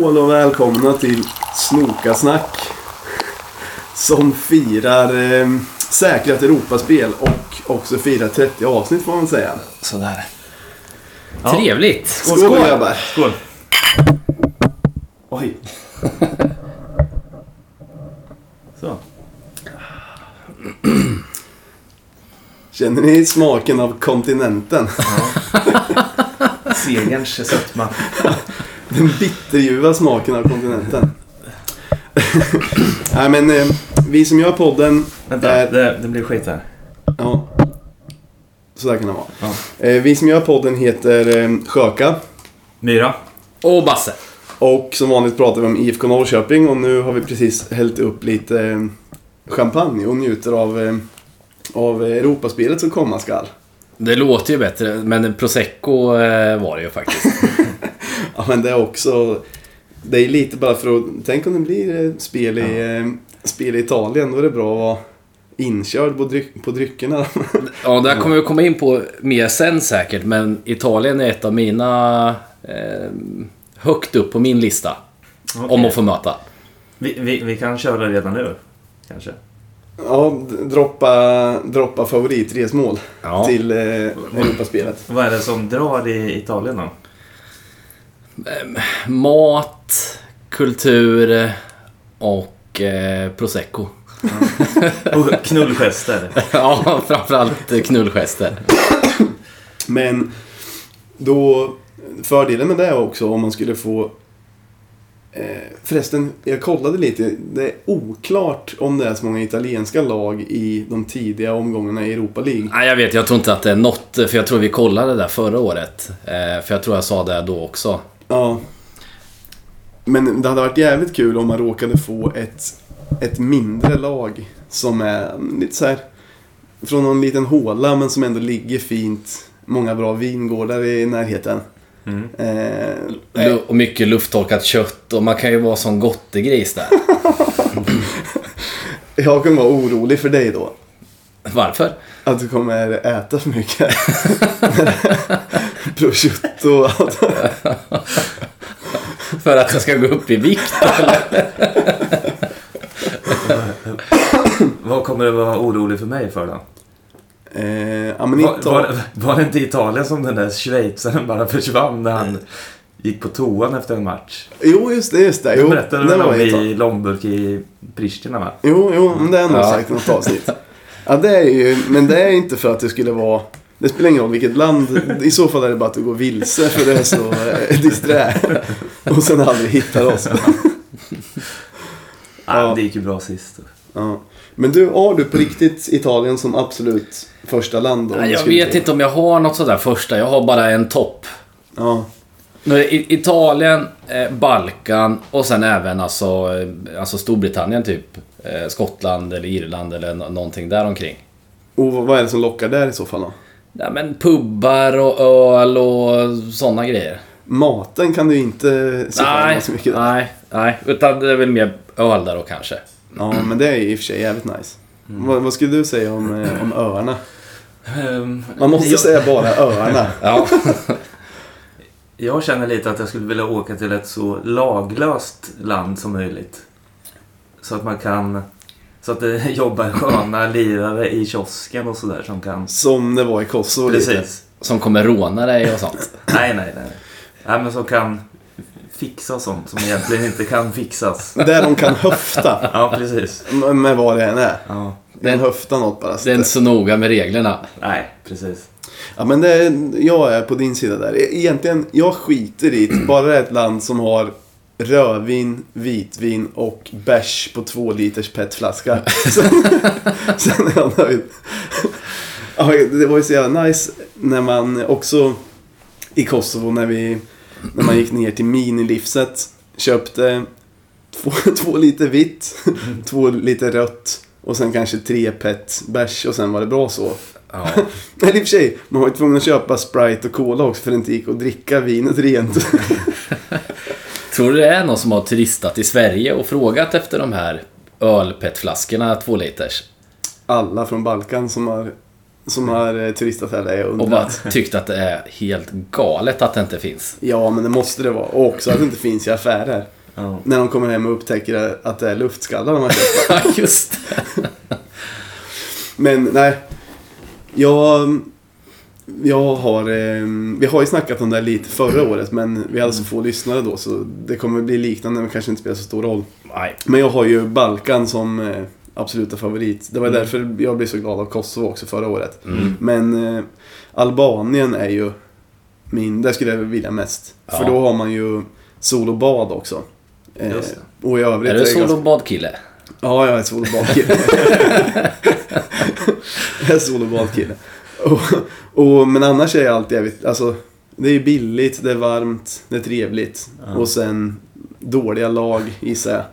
Skål och välkomna till Snokasnack. Som firar eh, säkrat Europaspel och också firar 30 avsnitt får man säga. Sådär. Ja. Trevligt. Skål, skål grabbar! Skål! Oj. Så. Känner ni smaken av kontinenten? Segerns sötma. Den bitterljuva smaken av kontinenten. Nej men eh, vi som gör podden Vänta, är... det, det blir skit här. Ja. Så där kan det vara. Ja. Eh, vi som gör podden heter eh, Sjöka. Myra. Och Basse. Och som vanligt pratar vi om IFK Norrköping och nu har vi precis hällt upp lite eh, champagne och njuter av, eh, av Europaspelet som komma skall. Det låter ju bättre, men prosecco eh, var det ju faktiskt. Ja men det är också... Det är lite bara för att... Tänk om det blir spel i, eh, spel i Italien. Då är det bra att vara inkörd på, dryck, på dryckerna. Ja, där kommer vi komma in på mer sen säkert, men Italien är ett av mina... Eh, högt upp på min lista. Okej. Om att få möta. Vi, vi, vi kan köra redan nu. Kanske. ja, droppa, droppa favoritresmål Ja. till eh, Europaspelet. Vad är det som drar i Italien då? Mat, kultur och eh, prosecco. Och knullgester. ja, framförallt knullgester. Men då, fördelen med det är också om man skulle få... Eh, förresten, jag kollade lite. Det är oklart om det är så många italienska lag i de tidiga omgångarna i Europa League. Nej, jag vet. Jag tror inte att det är något, för jag tror vi kollade där förra året. Eh, för jag tror jag sa det då också. Ja. Men det hade varit jävligt kul om man råkade få ett, ett mindre lag som är lite så här från någon liten håla men som ändå ligger fint. Många bra vingårdar i närheten. Mm. Eh, Och mycket lufttorkat kött och man kan ju vara som gottegris där. jag kommer vara orolig för dig då. Varför? Att du kommer äta för mycket. Prosciutto och allt. För att jag ska gå upp i vikt eller? Vad kommer du vara orolig för mig för då? Eh, ja, men Var, inte... var, var det inte i Italien som den där schweizaren bara försvann när han gick på toan efter en match? Jo, just det, just det. Du Jo, berättade det väl var om i långburk i Pristina va? Jo, jo, men det är nog Ja. sagt i något avsnitt. Ja, det är ju, men det är inte för att det skulle vara... Det spelar ingen roll vilket land. I så fall är det bara att du går vilse för det är så eh, disträ. Och sen aldrig hittar oss. Ja. Det gick ju bra sist. Ja. Men du, har du på riktigt Italien som absolut första land? om Jag vet ta- inte om jag har något sådär första. Jag har bara en topp. Ja. Italien, eh, Balkan och sen även alltså, eh, alltså Storbritannien typ. Skottland eller Irland eller nå- någonting där omkring. Och vad är det som lockar där i så fall då? Ja, men pubbar och öl och sådana grejer. Maten kan du inte se Nej, så mycket där. nej, nej. Utan det är väl mer öl där då kanske. Ja, men det är i och för sig jävligt nice. Vad, vad skulle du säga om, eh, om öarna? Ehm, Man måste jag, säga bara öarna. Ja, jag känner lite att jag skulle vilja åka till ett så laglöst land som möjligt. Så att man kan... Så att det jobbar sköna lirare i kiosken och sådär som kan... Som det var i Kosovo lite. Precis. som kommer råna dig och sånt. Nej, nej, nej. Nej, men som kan fixa sånt som egentligen inte kan fixas. Där de kan höfta. Ja, precis. Med med vad det än är. Ja. De kan höfta något bara. Det är inte så noga med reglerna. Nej, precis. Ja, men det, är- jag är på din sida där. E- Egentligen, jag skiter i. Bara det är ett land som har rödvin, vitvin och bärs på två liters petflaska. Sen, sen är jag nöjd. Ja, det var ju så jävla nice när man också i Kosovo när vi när man gick ner till minilivset köpte två, två liter vitt, två liter rött och sen kanske tre pet bärs och sen var det bra så. Ja. Eller i och för sig, man var ju tvungen att köpa Sprite och Cola också för det inte gick att dricka vinet rent. Tror du det är någon som har turistat i Sverige och frågat efter de här ölpetflaskorna, två liters? Alla från Balkan som har som har eh, turistat här. Jag Och bara undrat. tyckt att det är helt galet att det inte finns. Ja, men det måste det vara. Och också att det inte finns i affärer. Ja. När de kommer hem och upptäcker att det är luftskallar de har köpt. Just det. Men nej. Jag, jag har... Eh, vi har ju snackat om det här lite förra året men vi hade så få lyssnare då så det kommer bli liknande men kanske inte spelar så stor roll. Nej. Men jag har ju Balkan som eh, absoluta favorit. Det var därför jag blev så glad av Kosovo också förra året. Mm. Men eh, Albanien är ju min, där skulle jag vilja mest. Ja. För då har man ju sol och bad också. Eh, och i övrigt Är du sol och badkille? Ja, jag är sol och badkille. jag är sol och badkille. Och, och, men annars är jag alltid jävligt, alltså det är billigt, det är varmt, det är trevligt. Ja. Och sen dåliga lag gissar jag.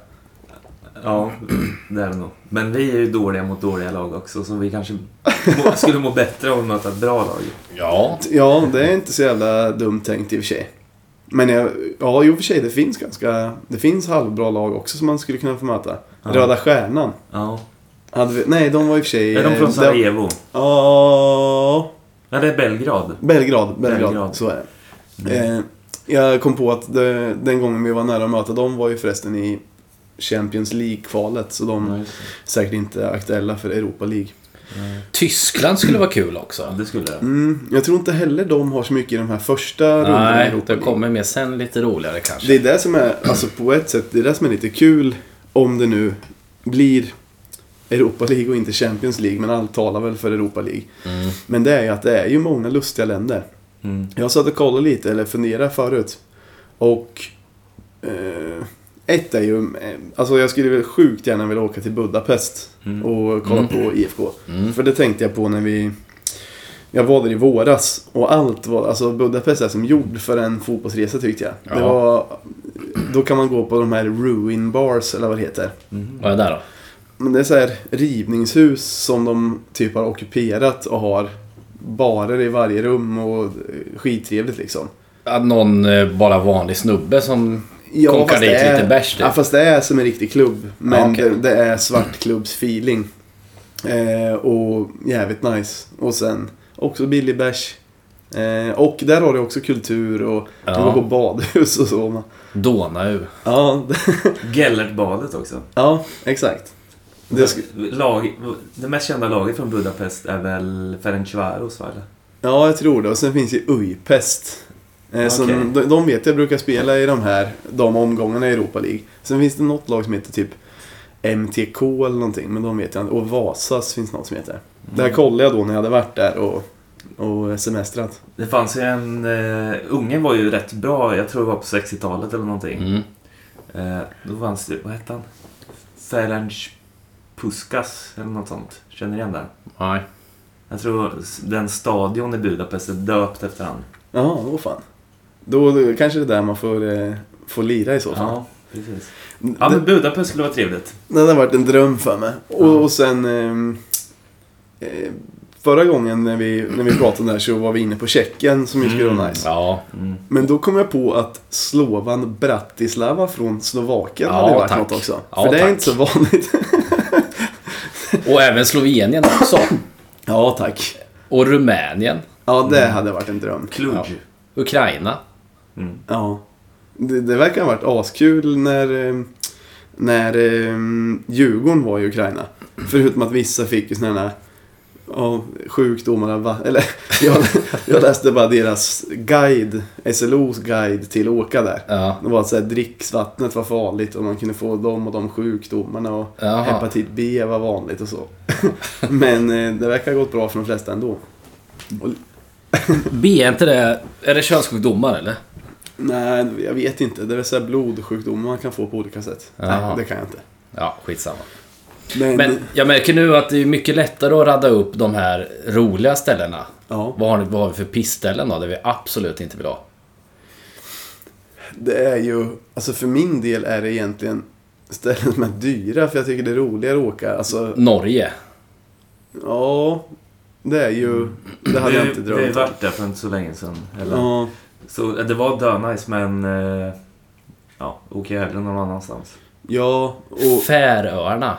Ja, det är det nog. Men vi är ju dåliga mot dåliga lag också, så vi kanske må, skulle må bättre av att möta ett bra lag. Ja. Ja, det är inte så jävla dumt tänkt i och för sig. Men jag, ja, i och för sig, det finns ganska... Det finns halvbra lag också som man skulle kunna få möta. Ja. Röda Stjärnan. Ja. Hade vi, nej, de var i och för sig... Är de eh, från Sarajevo? Ja... Ja, det är Belgrad. Belgrad, Belgrad, Belgrad. så är det. Eh, jag kom på att det, den gången vi var nära att möta dem var ju förresten i Champions League-kvalet. Så de är säkert inte aktuella för Europa League. Tyskland skulle vara kul också. Det skulle det. Mm, jag tror inte heller de har så mycket i de här första rundorna Nej, League. kommer mer sen lite roligare kanske. Det är det som är, alltså på ett sätt, det är det som är lite kul om det nu blir Europa League och inte Champions League, men allt talar väl för Europa League. Mm. Men det är ju att det är ju många lustiga länder. Mm. Jag satt och kollade lite, eller funderade förut. Och... Eh, ett är ju... Eh, alltså jag skulle väl sjukt gärna vilja åka till Budapest Mm. och kolla Mm. på IFK. Mm. För det tänkte jag på när vi... Jag var där i våras och allt var... Alltså Budapest är som gjord för en fotbollsresa tyckte jag. Det var... Då kan man gå på de här ruin bars eller vad det heter. Vad är det där då? Men det är så här rivningshus som de typ har ockuperat och har barer i varje rum och eh, skittrevligt liksom. Att någon eh, bara vanlig snubbe som konkar fast dit är- lite bärs typ. Ja, fast det är som en riktig klubb. Men Ja, okej. det, det är svartklubbsfeeling. Eh, och jävligt nice. Och sen också billig bärs. Eh, och där har du också kultur och Ja. du går på badhus och så. Donau. Ja, Gellertbadet också. ja exakt. Det sk- Lag, det mest kända laget från Budapest är väl Ferencvaros, va? ja, jag tror det. Och sen finns ju Ujpest. Eh, som, Okej. de, de vet jag brukar spela i de här de omgångarna i Europa League. Sen finns det något lag som heter typ MTK eller någonting, men de vet jag inte. Och Vasas finns något som heter. Det här kollade jag då när jag hade varit där och, och semestrat. Det fanns ju en... Uh, Ungern var ju rätt bra, jag tror det var på 60-talet eller någonting. Mm. Eh, då fanns det, vad hette han? Ferenc Puskas eller något sånt. Känner ni igen det? Nej. Jag tror den stadion i Budapest är döpt efter han. Ja, då fan. Då, då kanske det är där man får, eh, får lira i så fall. Ja, precis. Ja, men Budapest skulle vara trevligt. Det hade varit en dröm för mig. Och, Ja. och sen... ehm, Eh, förra gången när vi, när vi pratade om det här så var vi inne på Tjeckien som ju skulle vara Mm. nice. Ja. Mm. Men då kom jag på att Slovan Bratislava från Slovakien Ja, hade varit tack. något också. Ja, För det är tack. inte så vanligt. Och även Slovenien också. ja, tack. Och Rumänien. Ja, det hade varit en dröm. Kluj. Ja. Ukraina. Mm. Ja. Det, det verkar ha varit askul när, eh, när eh, Djurgården var i Ukraina. Förutom att vissa fick ju sådana här ja, sjukdomar. va- Eller jag, jag läste bara deras guide, SLOs guide till att åka där. Ja. Det var att så här, dricksvattnet var farligt och man kunde få de och de sjukdomarna och Jaha. hepatit B var vanligt och så. Men eh, det verkar ha gått bra för de flesta ändå. Och, B, är inte det... Är det könssjukdomar eller? nej, jag vet inte. Det är väl så blodsjukdomar man kan få på olika sätt. Jaha. Nej, det kan jag inte. Ja, skitsamma. Men, Men jag märker nu att det är mycket lättare att radda upp de här roliga ställena. ja, Vad har, ni, vad har vi för pissställen då, där vi absolut inte vill ha? det är ju, alltså för min del är det egentligen ställen som är dyra för jag tycker det är roligare att åka. Alltså, Norge. ja, det är ju, det hade jag Vi- inte drömt om. varit där för inte så länge sedan. Eller? Ja, Så eh, det var dö-nice, men... eh, Ja, åker jag hellre någon annanstans. ja, och Färöarna.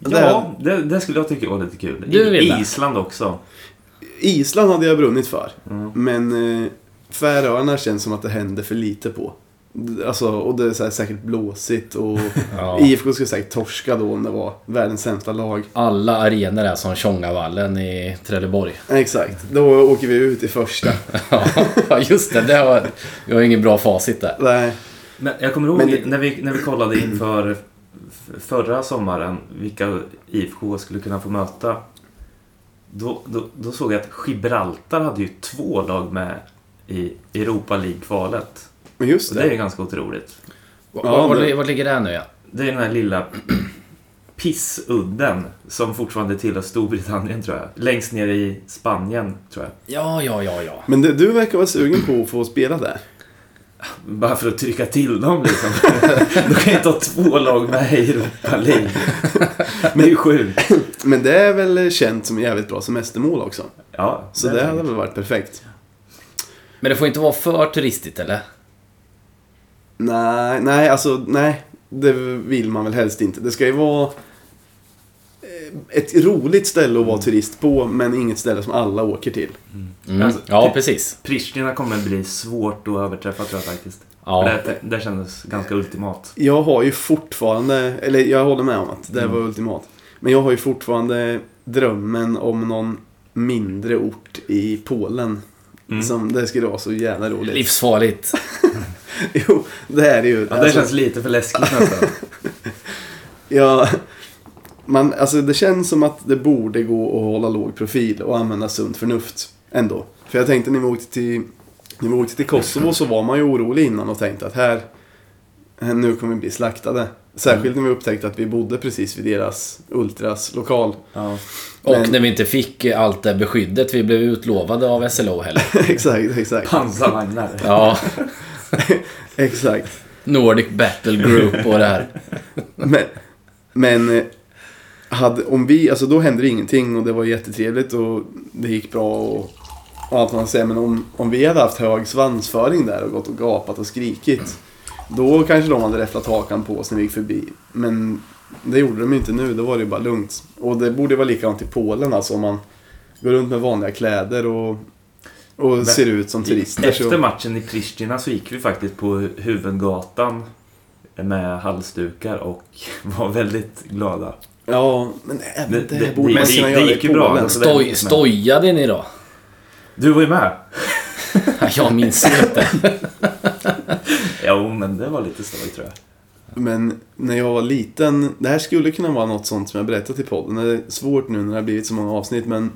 Det- Ja, det, det skulle jag tycka var lite kul. Du vill I, det? Island också. Island hade jag brunnit för. Mm. Men eh, Färöarna känns som att det händer för lite på. Alltså, och det är så här, säkert blåsigt och Ja. IFK skulle säkert torska då om det var världens sämsta lag. Alla arenor är som Tjongavallen i Trelleborg. Exakt, då åker vi ut i första. Ja, just det. det har, vi har ingen bra facit där. Nej, Men jag kommer ihåg Men det- när, vi, när vi kollade inför förra sommaren vilka IFK skulle kunna få möta. Då, då, då såg jag att Gibraltar hade ju två lag med i Europa League-kvalet. just Och det är det. ganska otroligt. Ja, var, det- var ligger det nu ja? Det är den här lilla pissudden som fortfarande tillhör Storbritannien tror jag. Längst ner i Spanien tror jag. Ja, ja, ja, ja. Men det, du verkar vara sugen på att få spela där. Bara för att trycka till dem liksom. Då kan jag inte ha två lag med i Europa League. Det är ju sjukt. Men det är väl känt som jävligt bra semestermål också. Ja, Så det det. hade väl varit perfekt. Men det får inte vara för turistigt eller? Nej, nej, alltså nej. Det vill man väl helst inte. Det ska ju vara ett roligt ställe att vara turist på, men inget ställe som alla åker till. Mm. Alltså, ja, precis. Pristina kommer bli svårt att överträffa tror jag faktiskt. Ja. Det, det kändes ganska ultimat. Jag har ju fortfarande, eller jag håller med om att det Mm. var ultimat. Men jag har ju fortfarande drömmen om någon mindre ort i Polen. Mm. Som det skulle vara så jävla roligt. Livsfarligt. Jo, det är det ju. Ja, det Alltså, känns lite för läskigt nästan. Ja, man, alltså det känns som att det borde gå att hålla låg profil och använda sunt förnuft ändå. För jag tänkte när vi åkte till, när vi åkte till Kosovo så var man ju orolig innan och tänkte att här, nu kommer vi bli slaktade. Särskilt när vi upptäckte att vi bodde precis vid deras ultras lokal. Ja. Och Men- när vi inte fick allt det beskyddet vi blev utlovade av SLO heller. exakt, exakt. Pansarvagnar. Ja, exakt. Nordic Battle Group och det här. Men, men eh, hade, om vi, alltså då hände det ingenting och det var jättetrevligt och det gick bra och, och allt man säger. Men om, om vi hade haft hög svansföring där och gått och gapat och skrikit. Då kanske de hade räfflat hakan på oss när vi gick förbi. Men det gjorde de inte nu, då var det ju bara lugnt. Och det borde vara likadant i Polen alltså om man går runt med vanliga kläder och, och ser ut som turister. Efter så, matchen i Pristina så gick vi faktiskt på huvudgatan med halsdukar och var väldigt glada. Ja, men även Det- det, det- borde det- man det- kunna det göra gick i ju bra, det- Stoj, stojade ni då? Du var ju med. Jag minns inte. Jo, men det var lite skoj tror jag. Men när jag var liten, det här skulle kunna vara något sånt som jag berättat i podden. Det är svårt nu när det har blivit så många avsnitt men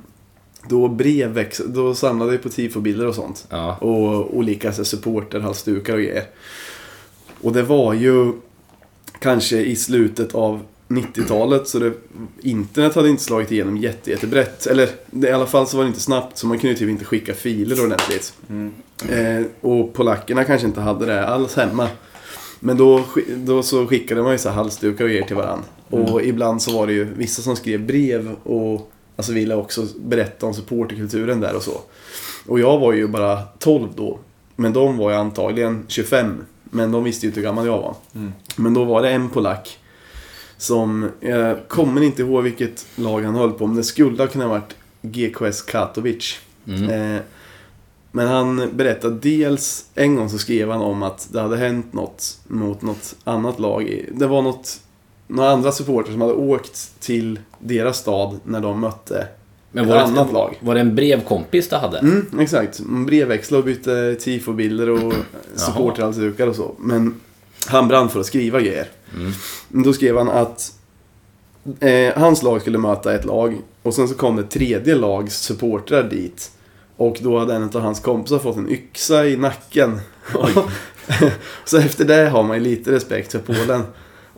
då brevväx, då samlade vi på tifobilder och sånt. Ja. Och olika supporterhalsdukar och grejer. Och det var ju kanske i slutet av 90-talet så det, internet hade inte slagit igenom jätte, jättebrett. Eller det, i alla fall så var det inte snabbt så man kunde ju typ inte skicka filer ordentligt. Mm. Eh, och polackerna kanske inte hade det alls hemma. Men då, då så skickade man ju så här halsdukar och grejer till varandra. Och ibland så var det ju vissa som skrev brev och alltså ville också berätta om supporterkulturen där och så. Och jag var ju bara 12 då. Men de var ju antagligen 25. Men de visste ju inte hur gammal jag var. Mm. Men då var det en polack som, jag kommer inte ihåg vilket lag han höll på, men det skulle ha kunnat varit GKS Katowice. Mm. Eh, men han berättade dels, en gång så skrev han om att det hade hänt något mot något annat lag. Det var något, några andra supportrar som hade åkt till deras stad när de mötte Men ett var annat det, lag. var det en brevkompis du hade? Mm, exakt. Man brevväxlade och bytte tifobilder och supporterhalsdukar och så. Men han brann för att skriva grejer. Mm. Då skrev han att eh, hans lag skulle möta ett lag och sen så kom det tredje lags supportrar dit. Och då hade en av hans kompisar fått en yxa i nacken. så efter det har man ju lite respekt för Polen.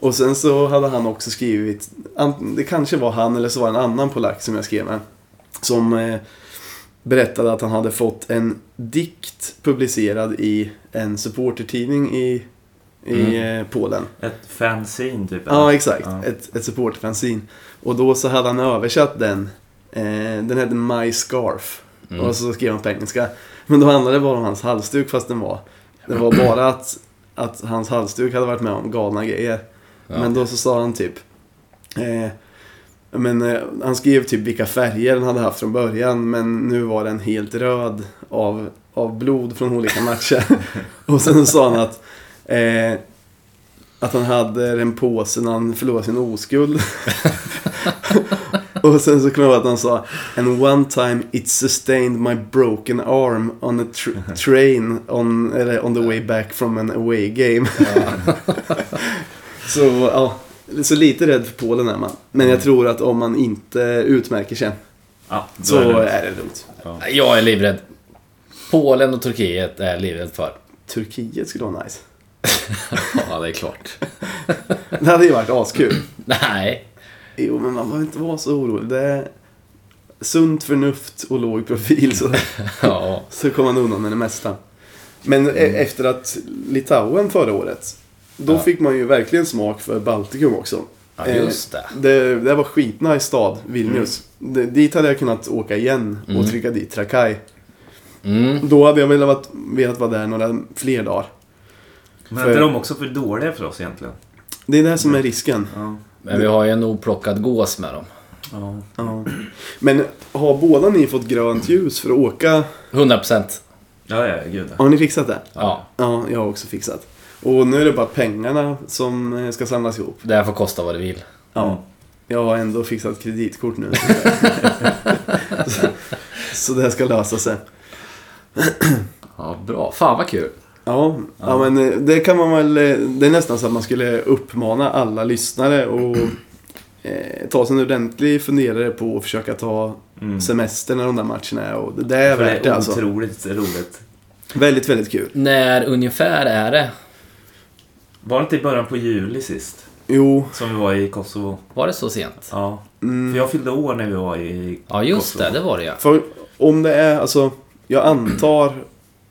Och sen så hade han också skrivit, det kanske var han eller så var det en annan polack som jag skrev med. Som eh, berättade att han hade fått en dikt publicerad i en supportertidning i, i eh, Polen. Ett fanzine typ? Ja, exakt. Ja. Ett, ett supporterfanzine. Och då så hade han översatt den. Eh, den hette My Scarf. Mm. Och så skrev han på engelska. Men då handlade det bara om hans halsduk fast den var... Det var bara att, att hans halsduk hade varit med om galna grejer. Ja. Men då så sa han typ... Eh, Men eh, han skrev typ vilka färger den hade haft från början. Men nu var den helt röd av, av blod från olika matcher. och sen sa han att, eh, att han hade en påse när han förlorade sin oskuld. och sen så kommer jag ihåg att han sa And one time it sustained my broken arm on a tr- train on, eller on the way back from an away game. så ja, så lite rädd för Polen är man. Men jag tror att om man inte utmärker sig Ja, så är det- är det lugnt. Jag är livrädd. Polen och Turkiet är jag livrädd för. Turkiet skulle vara nice. Ja, det är klart. Det hade ju varit askul. Nej. Jo, men man behöver inte vara så orolig. Det är sunt förnuft och låg profil så, Ja. så kommer man undan med det mesta. Men e- efter att Litauen förra året, då Ja. fick man ju verkligen smak för Baltikum också. Ja, Eh, just det. Det, det var skitnice stad, Vilnius. Det, dit hade jag kunnat åka igen och Mm. trycka dit Trakai. Mm. Då hade jag velat, velat vara där några fler dagar. Men är För- inte de också för dåliga för oss egentligen? Det är det som är risken. Ja. Men vi har ju en oplockad gås med dem. ja. Ja. Men har båda ni fått grönt ljus för att åka? 100%. Ja, ja, gud. Har ni fixat det? Ja. Ja, jag har också fixat. Och nu är det bara pengarna som eh, ska samlas ihop. Det här får kosta vad det vill. Ja. Jag har ändå fixat kreditkort nu. så, så det här ska lösa sig. Ja, bra. Fan vad kul. Ja, ja. men eh, det kan man väl... eh, Det är nästan så att man skulle uppmana alla lyssnare och eh, ta sig en ordentlig funderare på att försöka ta Mm. semester när de där matcherna är. Och det, det är För värt det det är alltså. otroligt roligt. Väldigt, väldigt kul. När ungefär är det? Var det inte i början på juli sist? Jo, Som vi var i Kosovo? Var det så sent? Ja. mm, För jag fyllde år när vi var i Ja, just Kosovo. det. Det var det ja. för om det är alltså... Jag antar...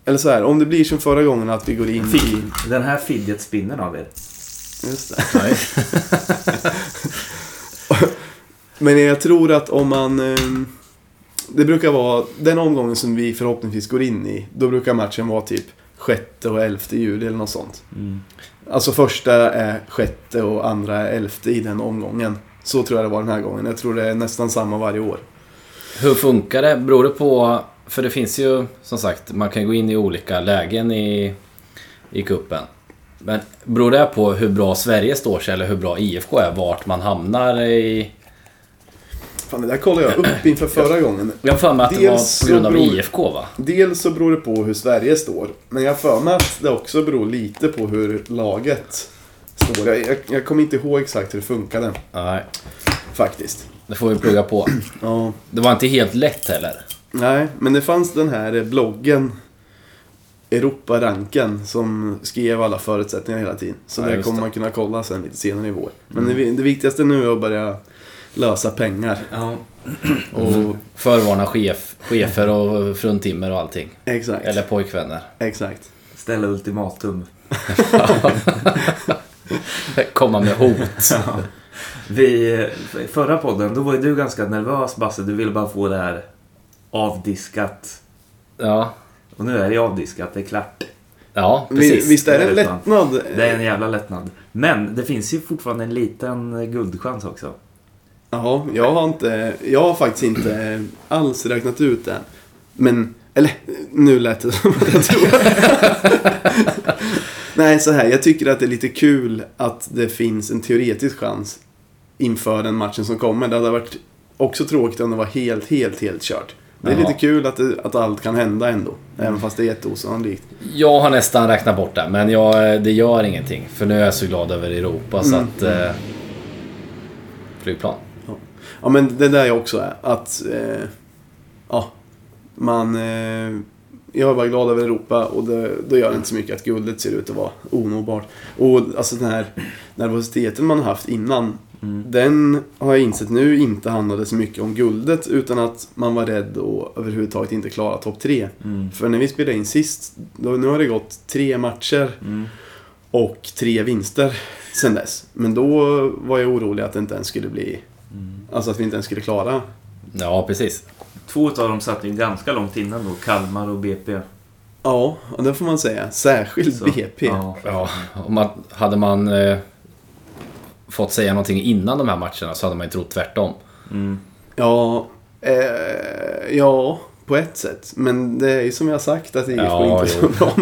Eller så här, om det blir som förra gången att vi går in i... Den här fidget spinnen av er. Just det. Men jag tror att om man... eh, Det brukar vara den omgången som vi förhoppningsvis går in i. Då brukar matchen vara typ sjätte och elfte juli eller något sånt. Mm. Alltså första är sjätte och andra är elfte i den omgången. Så tror jag det var den här gången. Jag tror det är nästan samma varje år. Hur funkar det? Beror det på... För det finns ju, som sagt, man kan gå in i olika lägen i, i kuppen. Men beror det på hur bra Sverige står sig eller hur bra IFK är? Vart man hamnar i... Fan, det där kollade jag upp inför förra gången. Jag har att det var Dels på grund av beror- IFK va? Dels så beror det på hur Sverige står. Men jag har mig att det också beror lite på hur laget står. Jag, jag, jag kommer inte ihåg exakt hur det funkade. Nej, Faktiskt. det får vi plugga på. Ja. Det var inte helt lätt heller. Nej, men det fanns den här bloggen Europaranken som skrev alla förutsättningar hela tiden. Så Ja, det kommer man kunna kolla sen lite senare i vår. Men det, det viktigaste nu är att börja lösa pengar. Ja. Och, Förvarna chef, chefer och fruntimmer och allting. exakt. Eller pojkvänner. Exakt. Ställa ultimatum. Komma med hot. Vi, förra podden, då var ju du ganska nervös Basse. Du ville bara få det här avdiskat. Ja, Och nu är det avdiskat, det är klart. ja precis. visst är det en lättnad? Det är en jävla lättnad. Men det finns ju fortfarande en liten guldchans också. Ja, jag har inte... Jag har faktiskt inte alls räknat ut det. Men, eller nu lät det som att jag tror. Nej, så här. Jag tycker att det är lite kul att det finns en teoretisk chans inför den matchen som kommer. Det hade varit också tråkigt om det var helt, helt, helt kört. Det är Ja. lite kul att, att allt kan hända ändå. Även fast det är jätteosannolikt. Jag har nästan räknat bort det, men jag, det gör ingenting. För nu är jag så glad över Europa så Mm. att... Eh, flygplan. Ja, men det där jag också är. Att... Eh, ja. Man... Eh, jag är bara glad över Europa och det, då gör det inte så mycket att guldet ser ut att vara onåbart. Och alltså den här nervositeten man har haft innan. Den har jag insett nu inte handlade så mycket om guldet utan att man var rädd att överhuvudtaget inte klara topp tre. Mm. För när vi spelade in sist, då, nu har det gått tre matcher Mm. och tre vinster sen dess. Men då var jag orolig att det inte ens skulle bli... Alltså att vi inte ens skulle klara. Ja, precis. Två av dem satt ju ganska långt innan då. Kalmar och BP. Ja, och det får man säga. Särskilt Så, BP. Ja. Ja, om man, hade man eh, fått säga någonting innan de här matcherna så hade man ju trott tvärtom. Mm. Ja, eh, ja, på ett sätt. Men det är ju som jag sagt att IFK Ja, inte är så bra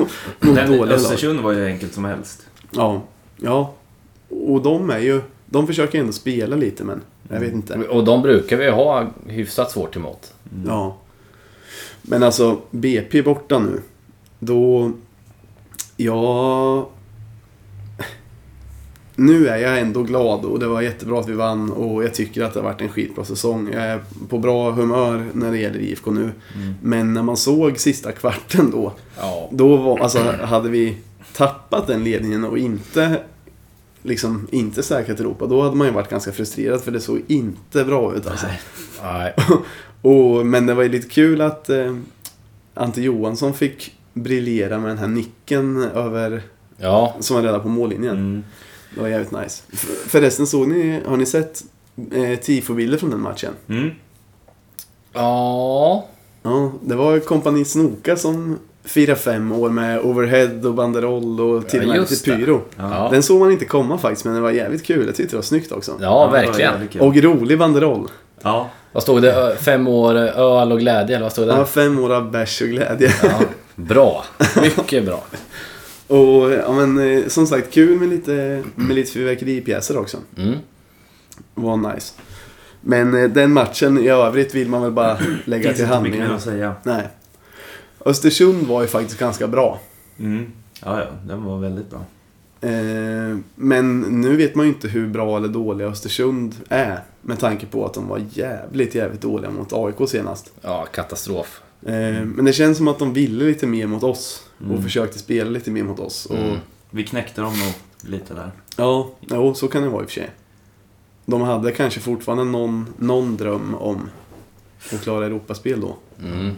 mot. Östersund var ju enkelt som helst. Ja, ja. Och de är ju, de försöker ändå spela lite men jag vet inte. Och de brukar vi ha hyfsat svårt emot. Ja. Men alltså, BP borta nu. Då... Ja... Nu är jag ändå glad och det var jättebra att vi vann och jag tycker att det har varit en skitbra säsong. Jag är på bra humör när det gäller IFK nu. Men när man såg sista kvarten då, Ja. då var, alltså, hade vi tappat den ledningen och inte liksom inte säkrat Europa, då hade man ju varit ganska frustrerad för det såg inte bra ut alltså. Nej. Och, men det var ju lite kul att eh, Ante Johansson fick briljera med den här nicken över, Ja. som var räddade på mållinjen. Mm. Det var jävligt nice. Förresten, såg ni, har ni sett eh, tifobilder från den matchen? Mm. Ja. Ja, det var kompani Snoka som firade fem år med overhead och banderoll och till och med lite pyro. Ja. Den såg man inte komma faktiskt, men det var jävligt kul. Jag tyckte det var snyggt också. Ja, verkligen. Och rolig banderoll. Ja. Vad stod det? Fem år öl och glädje, eller vad stod det? Ja, fem år av bärs och glädje. Ja. Bra. Mycket bra. Och ja, men eh, som sagt, kul med lite, med lite fyrverkeripjäser också. Mm. Var nice. Men eh, den matchen i övrigt vill man väl bara lägga till handlingarna. att säga. Nej. Östersund var ju faktiskt ganska bra. Mm. Ja, ja, den var väldigt bra. Eh, men nu vet man ju inte hur bra eller dåliga Östersund är. Med tanke på att de var jävligt, jävligt dåliga mot AIK senast. Ja, katastrof. Eh, men det känns som att de ville lite mer mot oss. Och Mm. försökte spela lite mer mot oss. Och, Mm. Vi knäckte dem nog lite där. Ja, jo, så kan det vara i och för sig. De hade kanske fortfarande någon, någon dröm om att klara Europaspel då. Mm.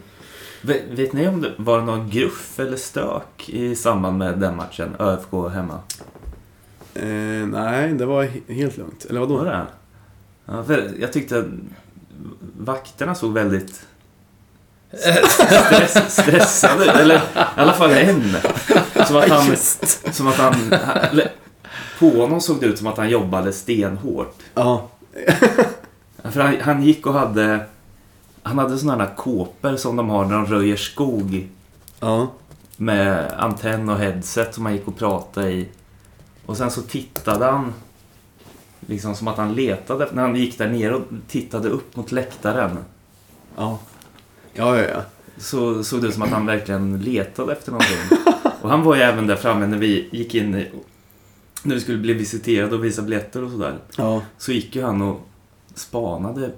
Vet, vet ni om det var någon gruff eller stök i samband med den matchen? ÖFK hemma? Eh, nej, det var he- helt lugnt. Eller Var vadå? det? Ja, jag tyckte att vakterna såg väldigt stress, stressade. Eller i alla fall en. Som att han... Som att han eller, på honom såg det ut som att han jobbade stenhårt. Ja, För han, han gick och hade... Han hade sådana här kåpor som de har när de röjer skog. ja, Med antenn och headset som han gick och pratade i. Och sen så tittade han. Liksom som att han letade. När han gick där nere och tittade upp mot läktaren. ja. Ja, ja, ja. Så såg det ut som att han verkligen letade efter någonting. Och han var ju även där framme när vi gick in i, När vi skulle bli visiterade och visa biljetter och sådär. Ja, Så gick ju han och spanade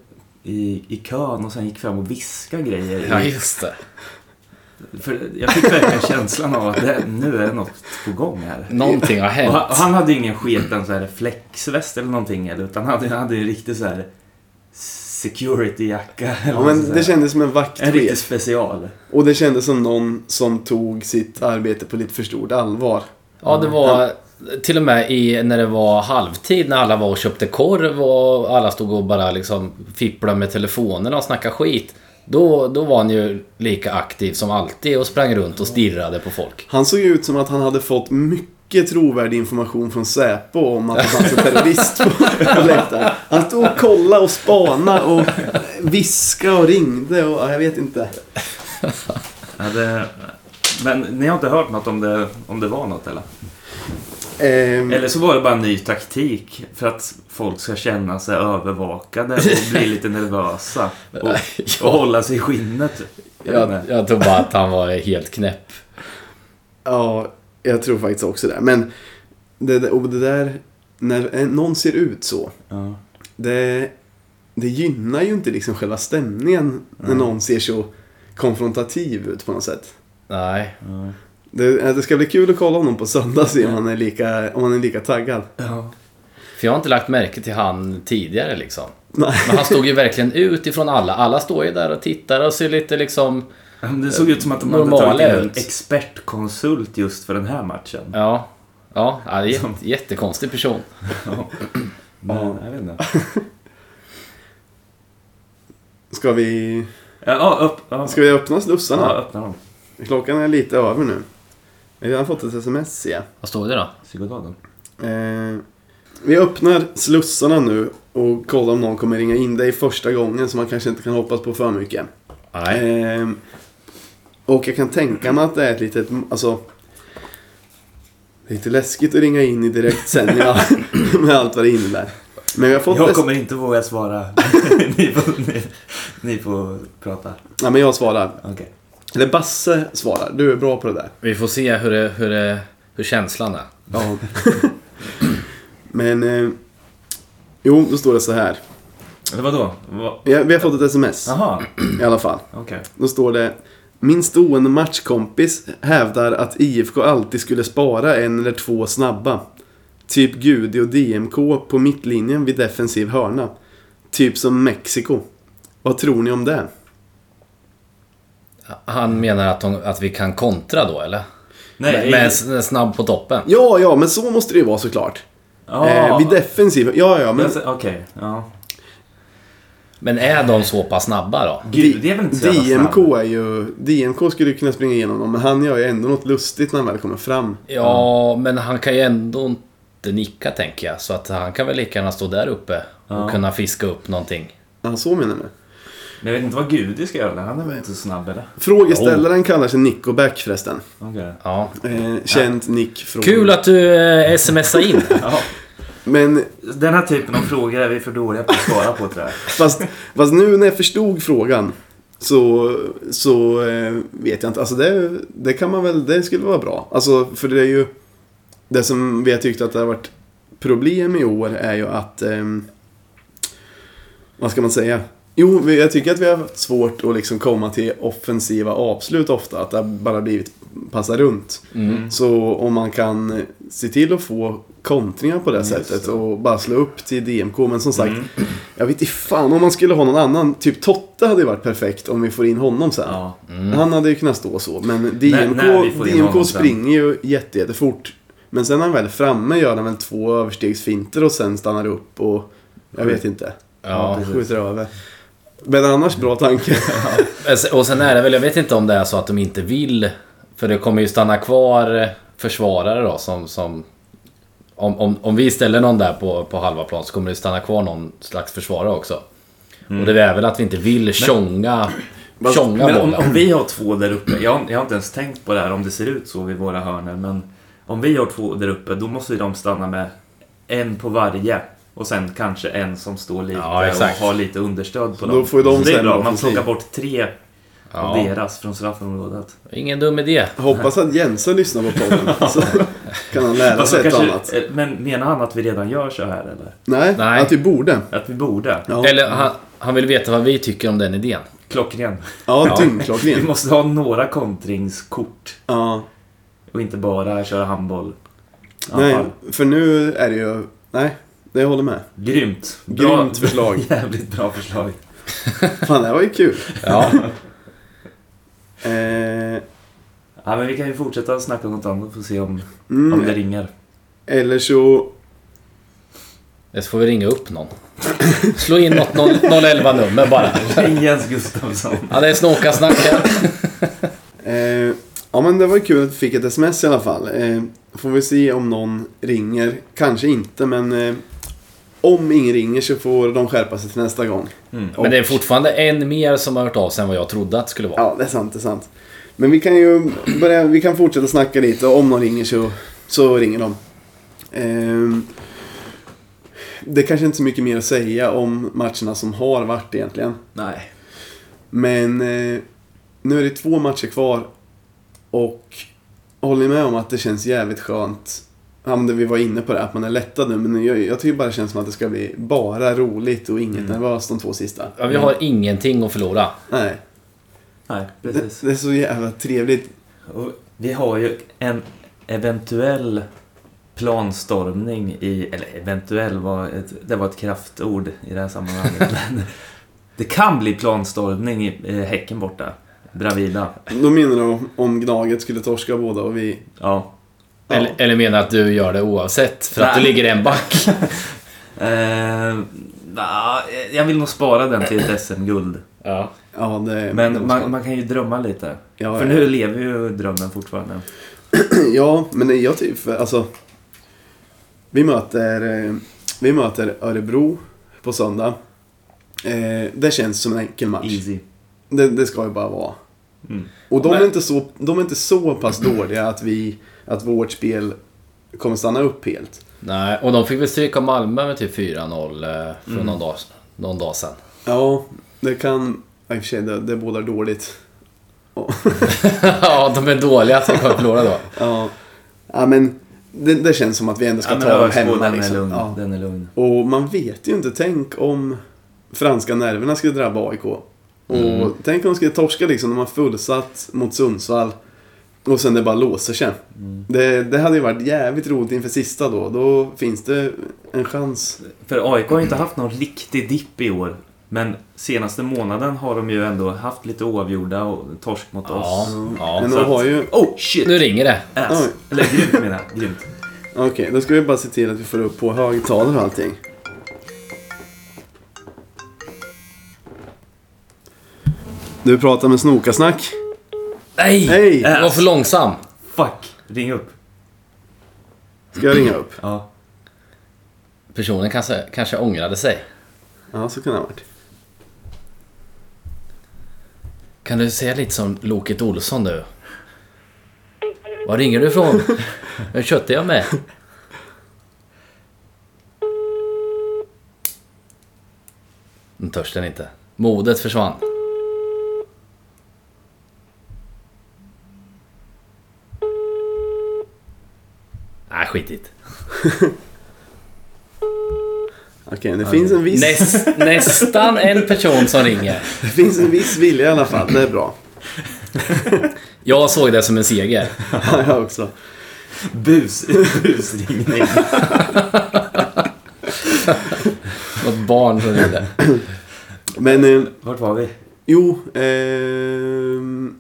i, i kön och sen gick fram och viskade grejer. Ja, just det. För jag fick verkligen känslan av att det, nu är något på gång här. Någonting har Och hänt. han, och han hade ju ingen sketen så här flexväst eller någonting eller, utan han hade, han hade ju en riktig så här security-jacka. ja men det kändes som en En riktig vaktchef. special. Och det kändes som någon som tog sitt arbete på lite för stort allvar. Ja, det var till och med i, när det var halvtid när alla var och köpte korv och alla stod och bara liksom fipplade med telefonerna och snackade skit. Då, då var han ju lika aktiv som alltid och sprang runt och stirrade på folk. Han såg ut som att han hade fått mycket trovärdig information från Säpo om att det fanns en terrorist på, på läktaren. Han stod och kollade och spanade och viskade och ringde och ja, jag vet inte. Ja, det, men ni har inte hört något om det, om det var något eller? Ehm, Eller så var det bara en ny taktik för att folk ska känna sig övervakade och bli lite nervösa. Och, och hålla sig i skinnet. Jag jag tror bara att han var helt knäpp. Ja, jag tror faktiskt också det. Men det, och det där, när någon ser ut så, Ja. det, det gynnar ju inte liksom själva stämningen när någon ser så konfrontativ ut på något sätt. Nej. Ja. Det, det ska bli kul att kolla honom på söndag och se om han är lika, om han är lika taggad. Ja. För jag har inte lagt märke till han tidigare liksom. Nej. Men han stod ju verkligen ut ifrån alla. Alla står ju där och tittar och ser lite liksom... Men Det såg ut som att de Normala hade tagit in en expertkonsult just för den här matchen. Ja. Ja, ja det är en jätte, jättekonstig person. Men, jag vet inte. Ska vi, Ja, ja, upp, ja. ska vi öppna slussarna? ja, öppna dem. Klockan är lite över nu. Vi har redan fått ett sms jag. Vad stod det då? Psykodaden. Eh, vi öppnar slussarna nu och kolla om någon kommer ringa in. Det är första gången så man kanske inte kan hoppas på för mycket. Nej. Och jag kan tänka mig att det är ett litet, alltså... Lite läskigt att ringa in i direktsändningar med allt vad det innebär. Men vi har fått Jag kommer inte våga svara. ni, får, ni, ni får prata. Ja, men jag svarar. Okej. Eller Basse svarar. Du är bra på det där. Vi får se hur, det, hur, det, hur känslan är. Ja. men... Eh, jo, då står det så här. Eller vadå? Va? Vi har, vi har fått ett sms Jaha, i alla fall. okej. Då står det Min stående matchkompis hävdar att IFK alltid skulle spara en eller två snabba. Typ Gudi och DMK på mittlinjen vid defensiv hörna. Typ som Mexiko. Vad tror ni om det? Han menar att, de, att vi kan kontra då eller? Nej, med, med snabb på toppen. Ja, ja, men så måste det ju vara såklart. Ja, Eh, vid defensiv, ja, ja, men... Okej, ja. Men är de så pass snabba då? Gud, det är väl inte så DMK snabb. är ju... DMK skulle ju kunna springa igenom dem, men han gör ju ändå något lustigt när han väl kommer fram. Ja, men han kan ju ändå inte nicka tänker jag. Så att han kan väl lika gärna stå där uppe och Ja. kunna fiska upp någonting. Ja, så menar du? Men jag vet inte vad Gudi ska göra. Han är väl inte så snabb eller? Frågeställaren kallar sig Nico Back förresten. Okej. Ja. Eh, känd Nick från... Kul att du eh, smsar in. Men Den här typen av frågor är vi för dåliga på att svara på tror jag. Fast, fast nu när jag förstod frågan så, så eh, vet jag inte. Alltså det, det kan man väl, det skulle vara bra. Alltså för det är ju det som vi har tyckt att det har varit problem i år är ju att ehm, vad ska man säga? Jo, jag tycker att vi har haft svårt att liksom komma till offensiva avslut ofta. Att det har bara blivit passa runt. Mm. Så om man kan se till att få kontringar på det Just sättet det. och bara slå upp till DMK. Men som sagt, Mm. jag vet inte fan om man skulle ha någon annan. Typ Totte hade ju varit perfekt om vi får in honom sen. Ja. Han hade ju kunnat stå så. Men DMK, in honom DMK springer ju jätte, jättefort. Men sen när han väl är framme gör han väl två överstegsfinter och sen stannar upp och... Jag vet inte. Ja. Skjuter över. Men annars bra tanke. Och sen är det väl, jag vet inte om det är så att de inte vill. För det kommer ju stanna kvar försvarare då som... som om, om, om vi ställer någon där på, på halva plan så kommer det stanna kvar någon slags försvarare också. Och det är väl att vi inte vill tjonga, tjonga Men om, om vi har två där uppe. Jag, jag har inte ens tänkt på det här om det ser ut så vid våra hörnor. Men om vi har två där uppe då måste ju de stanna med en på varje. Och sen kanske en som står lite Ja, och har lite understöd på Då dem. får ju de Så det är bra. Man plockar bort tre av Ja, deras från straffområdet. ingen dum idé. Hoppas att Jensen lyssnar på podden. Så kan han lära Alltså, sig ett kanske- annat. eh, Men menar han att vi redan gör så här eller? Nej, Nej. att vi borde. Att vi borde? Ja, Eller han, han vill veta vad vi tycker om den idén. Klockren. ja Vi dyngklockren. måste ha några kontringskort. Ja. Och inte bara köra handboll. Nej, för nu är det ju... Nej, det jag håller med. Grymt. Grymt förslag. Jävligt bra förslag. Fan, det här var ju kul. Ja, Eh, Ja, men vi kan ju fortsätta snacka om något annat och se om, mm, om det ringer. Eller så... det får vi ringa upp någon. Slå in något 0, 011 nummer bara. Ring Jens Gustafsson. Ja, det är Snåkasnack här. Eh, ja, men det var ju kul att vi fick ett sms i alla fall. Eh, får vi se om någon ringer. Kanske inte, men... Eh, om ingen ringer så får de skärpa sig till nästa gång. Mm. Men det är fortfarande en mer som har hört av sig än vad jag trodde att det skulle vara. Ja, det är sant, det är sant. Men vi kan ju börja, vi kan fortsätta snacka lite. Om någon ringer så, så ringer de. Ehm, det är kanske inte så mycket mer att säga om matcherna som har varit egentligen. Nej. Men eh, nu är det två matcher kvar. Och håller ni med om att det känns jävligt skönt? Ja, men det vi var inne på det, att man är lättad nu. Men jag, jag tycker bara det känns som att det ska bli bara roligt och inget nervöst de två sista. Ja, vi har ingenting att förlora. Nej, Nej, det, precis. det är så jävla trevligt. Och vi har ju en eventuell planstormning i... Eller eventuell var ett, det var ett kraftord i det här sammanhanget. Det kan bli planstormning i eh, Häcken borta. Bravida. Då menar du om- om Gnaget skulle torska båda och vi... Ja. Ja. Eller, eller menar att du gör det oavsett för att du Nej. ligger en back? Eh, nah, jag vill nog spara den till ett SM-guld. Ja. Ja, det det Men måste man, man kan ju drömma lite. Ja, För ja. nu lever ju drömmen fortfarande. Ja, men det- jag tycker... för- Alltså... Vi möter... eh, Vi möter Örebro på söndag. Eh, det känns som en enkel match. Easy. Det, det ska ju bara vara. Mm. Och de Men- är, inte så, de är inte så pass dåliga att, vi, att vårt spel kommer stanna upp helt. Nej, och de fick väl stryka Malmö med typ 4-0 eh, för Mm. någon, dag, någon dag sedan. Ja, det kan... I och för sig, det, det bådar dåligt. Ja. ja, de är dåliga att vi kommer förlora då. Ja, ja men det, det känns som att vi ändå ska Ja, ta dem hemma. den, är Liksom. lugn. Ja. den är lugn. Och man vet ju inte. Tänk om franska nerverna skulle drabba AIK. Och Mm. tänk om de skulle torska liksom. De har fullsatt mot Sundsvall. Och sen det bara låser sig. Mm. Det, det hade ju varit jävligt roligt inför sista då. Då finns det en chans. För AIK har ju inte haft någon riktig dipp i år. Men senaste månaden har de ju ändå haft lite oavgjorda och torsk mot Ja, oss. ja. Men de att- har ju... Oh shit! Nu ringer det. Ass. Eller grymt menar jag. Grymt. Okej, då ska vi bara se till att vi får upp på högtalare och allting. Du pratar med Snokasnack. Nej! Hej! Du var för långsam. Fuck! Ring upp. Ska jag ringa upp? Ja. Personen kanske, kanske ångrade sig. Ja, så kan det ha varit. Kan du säga lite som Loket Olsson nu? Var ringer du ifrån? Vem köttar jag med? Nu törs den inte. Modet försvann. Nej, Okej, det finns en viss... Näst, nästan en person som ringer. Det finns en viss vilja i alla fall. Det är bra. Jag såg det som en seger. Ja, jag också. Bus. Busringning. Något barn som ringde. Men, eh, Vart var vi? jo. ehm,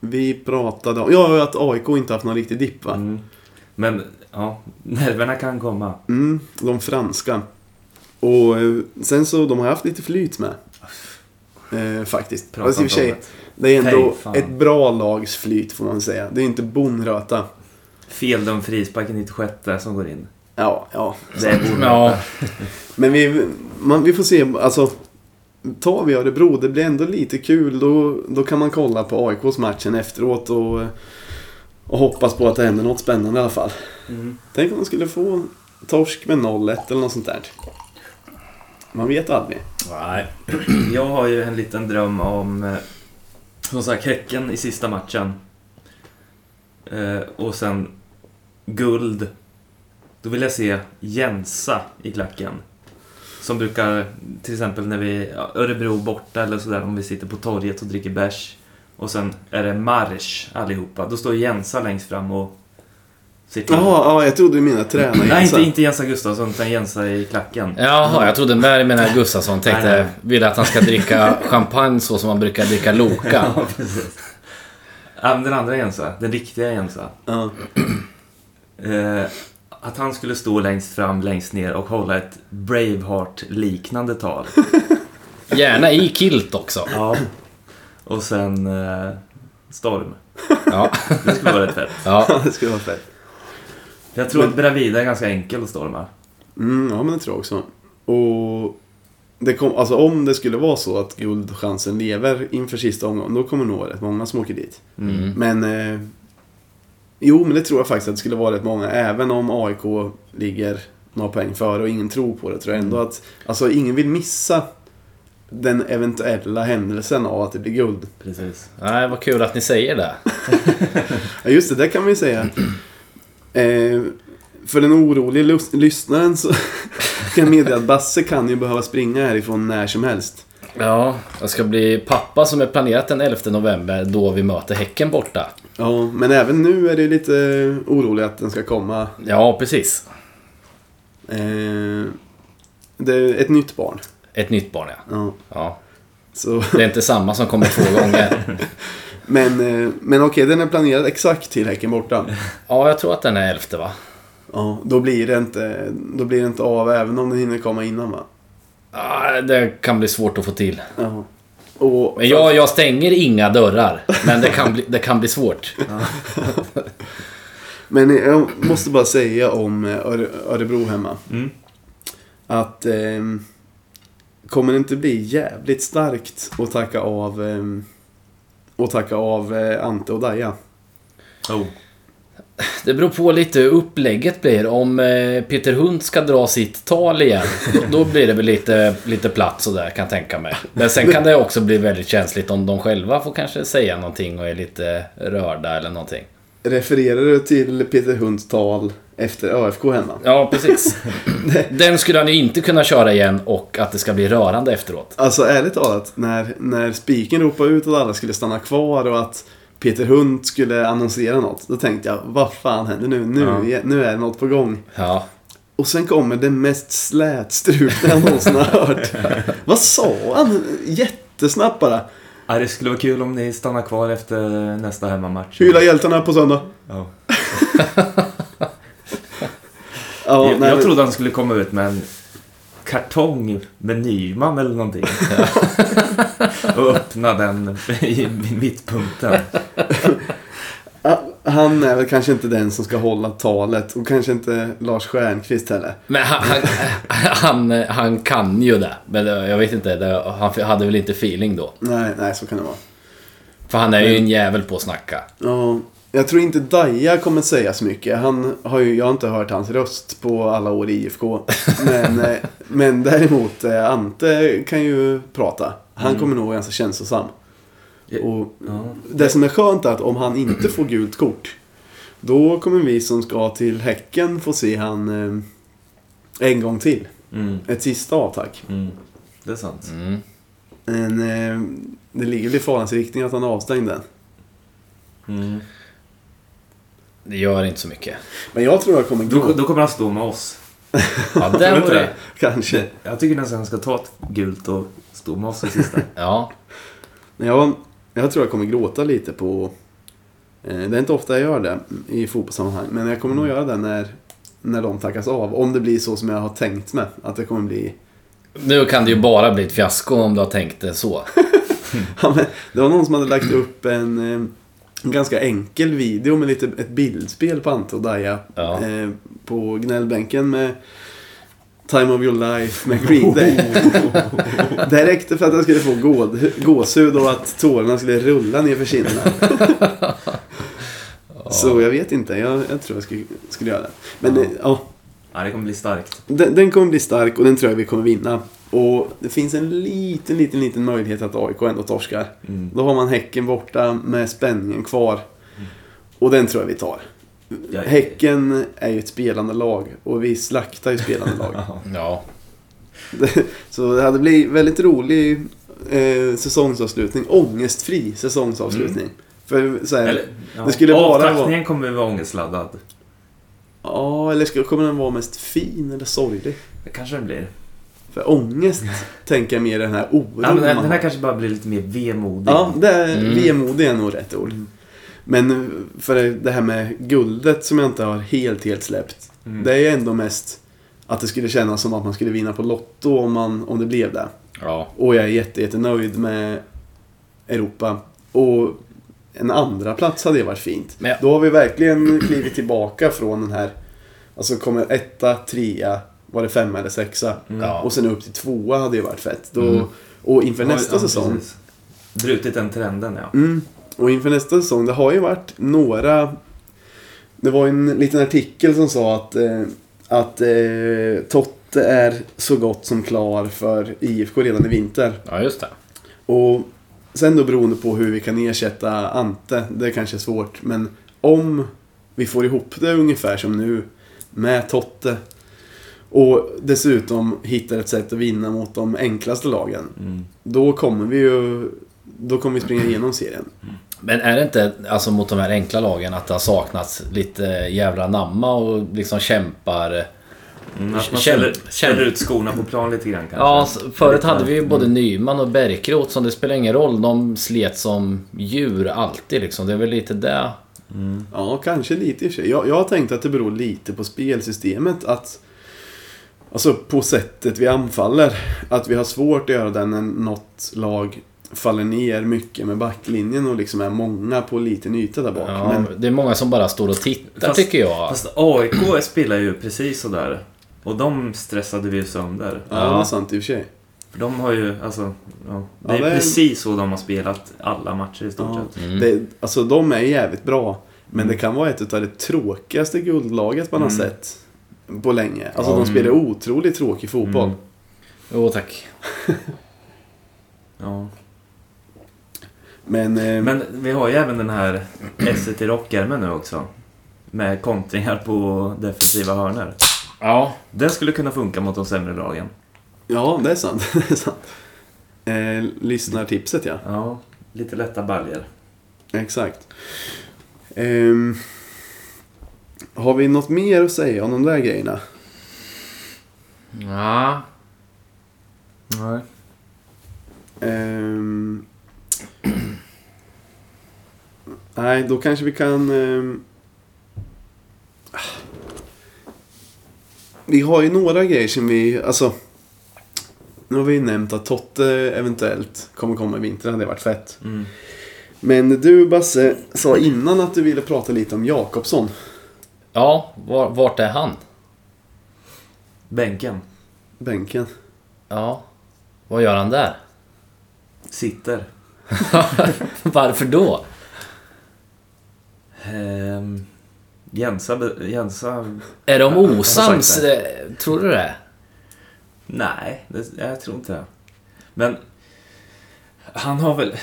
vi pratade om... Ja, att AIK inte haft någon riktig dipp, va? Mm. Men, ja. Nerverna kan komma. Mm, de franska. Och eh, sen så, de har haft lite flyt med. Eh, faktiskt. Prata Alltså, i och för sig, det. är ändå fan. ett bra lags flyt får man säga. Det är inte bonröta. Feldom frispark i 96 som går in. Ja, ja. Det är borde Ja, Men vi, man, vi får se, alltså. Tar vi Örebro, det blir ändå lite kul. Då, då kan man kolla på AIKs matchen efteråt och, och hoppas på att det händer något spännande i alla fall. Mm. Tänk om de skulle få torsk med 0-1 eller något sånt där. Man vet aldrig. nej. Jag har ju en liten dröm om, eh, som sagt, Häcken i sista matchen. Eh, och sen guld. Då vill jag se Jensa i klacken. Som brukar, till exempel när vi, Örebro borta eller sådär, om vi sitter på torget och dricker bärs. Och sen är det marsch allihopa. Då står Jensa längst fram och sitter... Jaha, ja, jag trodde du menade träna Nej, Jensa. inte, inte Jensa Gustafsson, utan Jensa i klacken. Jaha, jag trodde med menar Gustafsson Nej, tänkte nej. ville att han ska dricka champagne så som man brukar dricka Loka. Ja, precis. Ja, den andra Jensa, den riktiga Jensa. Ja. Eh, att han skulle stå längst fram, längst ner och hålla ett Braveheart-liknande tal. Gärna i kilt också. Ja. Och sen eh, Storm. Ja, Det skulle vara rätt fett. ja. det skulle vara fett. Jag tror att Bravida är ganska enkel att storma. Mm, ja, men det tror jag också. Och det kom, alltså, om det skulle vara så att guldchansen lever inför sista omgången, då kommer nog rätt många som åker dit. Mm. Men... Eh, jo, men det tror jag faktiskt att det skulle vara rätt många. Även om AIK ligger några poäng före och ingen tror på det, tror jag ändå att... Alltså, ingen vill missa den eventuella händelsen av att det blir guld. Precis. Nej, vad kul att ni säger det. Ja, just det, det kan vi säga. Eh, för den oroliga lyssnaren så kan jag meddela att Basse kan ju behöva springa härifrån när som helst. Ja, jag ska bli pappa som är planerat den 11 november då vi möter Häcken borta. Ja, men även nu är det lite orolig att den ska komma. Ja, precis. Eh, det är ett nytt barn. Ett nytt barn, ja. Ja, ja. så, Det är inte samma som kommer två gånger. men eh, men okej, den är planerad exakt till Häcken borta. Ja, jag tror att den är 11 va? Ja, då blir det inte, då blir det inte av även om den hinner komma innan va? Ja, det kan bli svårt att få till. Ja. Och, Men jag, jag stänger inga dörrar. Men det kan bli, det kan bli svårt. Men jag måste bara säga om eh, Öre- Örebro hemma. Mm. Att ehm, kommer det inte bli jävligt starkt att tacka av, ehm, att tacka av eh, Ante och Daja? Oh. Det beror på lite hur upplägget blir. Om eh, Peter Hunt ska dra sitt tal igen, då, då blir det väl lite, lite platt sådär kan jag tänka mig. Men sen kan det också bli väldigt känsligt om de själva får kanske säga någonting och är lite rörda eller någonting. Refererar du till Peter Hunds tal efter ÖFK hemma? Ja, precis. Den skulle han ju inte kunna köra igen och att det ska bli rörande efteråt. Alltså ärligt talat, när, när spiken ropade ut att alla skulle stanna kvar och att Peter Hund skulle annonsera något. Då tänkte jag, vad fan händer nu? Nu, Ja. nu är det något på gång. Ja, Och sen kommer det mest slätstrukna jag någonsin har hört. vad sa han? Jättesnabbt bara. Ja, det skulle vara kul om ni stannar kvar efter nästa hemmamatch. Hylla hjältarna på söndag. Ja. Ja, jag, nej, jag men- trodde han skulle komma ut med en kartong med Nyman eller någonting. och öppna den i mittpunkten. Han är väl kanske inte den som ska hålla talet och kanske inte Lars Stjernkvist heller. men han, han, han, han kan ju det. Men jag vet inte, det, han hade väl inte feeling då. Nej, nej, så kan det vara. För han är ju en jävel på att snacka. Ja, jag tror inte Daja kommer säga så mycket. Han har ju, jag har inte hört hans röst på alla år i IFK. Men, eh, men däremot, eh, Ante kan ju prata. Han kommer nog vara ganska känslosam. Och Ja. det som är skönt är att om han inte får gult kort. Då kommer vi som ska till Häcken få se han eh, en gång till. Mm, Ett sista avtack. mm. Det är sant. Mm. Men eh, det ligger väl i farans riktning att han avstängde den. Mm. Det gör inte så mycket. Men jag tror jag kommer Då, gå. då kommer han stå med oss. Ja, inte var det? Kanske. Jag tycker nästan han ska ta ett gult och stå med oss i sista. Ja. Men jag, jag tror jag kommer gråta lite på... Eh, det är inte ofta jag gör det i fotbollssammanhang. Men jag kommer nog göra det när, när de tackas av. Om det blir så som jag har tänkt mig. Att det kommer bli... Nu kan det ju bara bli ett fiasko om du har tänkt det så. Ja, men det var någon som hade lagt upp en, eh, en ganska enkel video med lite, ett bildspel på Ante och Daja. Ja. Eh, på gnällbänken med Time of your life med Green Day. det räckte för att jag skulle få gåd, gåshud och att tårarna skulle rulla ner för kinderna. Så jag vet inte, jag, jag tror jag skulle, skulle göra det. Men Ja. ja, Ja, det kommer bli starkt. den, den kommer bli stark och den tror jag vi kommer vinna. Och det finns en liten, liten, liten möjlighet att AIK ändå torskar. Mm. Då har man Häcken borta med spänningen kvar. Och den tror jag vi tar. Ja, Häcken är ju ett spelande lag och vi slaktar ju spelande lag. Ja. Så det hade blivit väldigt rolig eh, säsongsavslutning. Ångestfri säsongsavslutning. För så här, Eller, ja, det skulle bara vara... avtackningen kommer vara ångestladdad. Ja, eller ska, kommer den vara mest fin eller sorglig? Det kanske den blir. För ångest tänker jag mer den här oron Ja, men den, man den här kanske bara blir lite mer vemodig. Ja, det är, Mm. vemodig är nog rätt ord. Men för det här med guldet som jag inte har helt, helt släppt. Mm. Det är ju ändå mest att det skulle kännas som att man skulle vinna på Lotto om, man, om det blev det. Ja. Och jag är jätte, jättenöjd med Europa. Och en andra plats hade ju varit fint. Men- Då har vi verkligen klivit tillbaka från den här... Alltså kommer etta, trea, var det femma eller sexa? Ja. Och sen upp till tvåa hade ju varit fett. Då, Mm. Och inför Ja, nästa ja, säsong. precis. Brutit den trenden, ja. Mm. Och inför nästa säsong, det har ju varit några... Det var en liten artikel som sa att, eh, att eh, Totte är så gott som klar för IFK redan i vinter. ja, just det. Och sen då beroende på hur vi kan ersätta Ante, det är kanske svårt. Men om vi får ihop det ungefär som nu med Totte och dessutom hittar ett sätt att vinna mot de enklaste lagen. Mm. Då kommer vi ju då kommer vi springa igenom serien. Men är det inte, alltså mot de här enkla lagen, att det har saknats lite jävla namma och liksom kämpar... Mm, att man ställer, ställer ut skorna på plan lite grann kanske. Ja, förut hade vi ju både Nyman och Bärkroth som det spelar ingen roll. De slet som djur alltid liksom. Det är väl lite det. Mm. Ja, kanske lite i och för sig. Jag, jag har tänkt att det beror lite på spelsystemet. Att, alltså på sättet vi anfaller. Att vi har svårt att göra det när något lag faller ner mycket med backlinjen och liksom är många på liten yta där bak. Ja, Men Det är många som bara står och tittar Fast- tycker jag. Fast AIK spelar ju precis sådär. Och de stressade vi ju sönder. ja, det är sant i och för sig. För de har ju, alltså, ja, det Ja, är det precis så de har spelat alla matcher i stort Ja. sett. Mm. Det, alltså de är jävligt bra. Men Mm. det kan vara ett av det tråkigaste guldlaget man har Mm. sett på länge. Alltså Ja. de spelar otroligt tråkig fotboll. Mm. Jo, tack. Ja. Men, eh, Men vi har ju även den här SET rockärmen nu också. Med kontringar på defensiva hörnor. Ja. Den skulle kunna funka mot de sämre lagen. ja, det är sant. det är sant. Eh, lyssnartipset ja. Ja, lite lätta baljer. Exakt. Ehm, har vi något mer att säga om de där grejerna? Ja. Nej. Ehm, nej, då kanske vi kan... ehm, vi har ju några grejer som vi... Alltså, nu har vi ju nämnt att Totte eventuellt kommer komma i vinter. Det hade varit fett. Mm. Men du Basse sa innan att du ville prata lite om Jakobsson. Ja, var, vart är han? Bänken. Bänken. Ja. Vad gör han där? Sitter. Varför då? Ehm, Jensa, Jensa... Är de osams? eh, Tror du det? Nej, det, jag tror inte det. Men han har väl...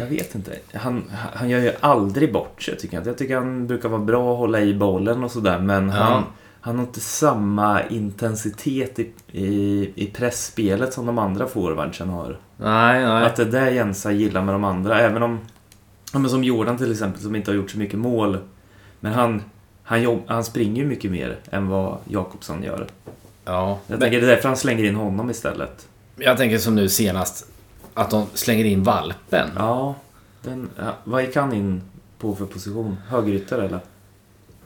Jag vet inte. Han, han gör ju aldrig bort sig tycker jag. Jag tycker han brukar vara bra att hålla i bollen och sådär. Men Ja. han, han har inte samma intensitet i, i, i pressspelet som de andra forwardsen har. Nej, nej. Att det är det Jensa gillar med de andra. Även om... Ja, men som Jordan till exempel som inte har gjort så mycket mål. Men han, han, jobb, han springer ju mycket mer än vad Jakobsson gör. Ja. Jag Men, tänker det är därför han slänger in honom istället. jag tänker som nu senast. Att de slänger in valpen. Ja, den, ja, vad gick han in på för position? Högerytter eller?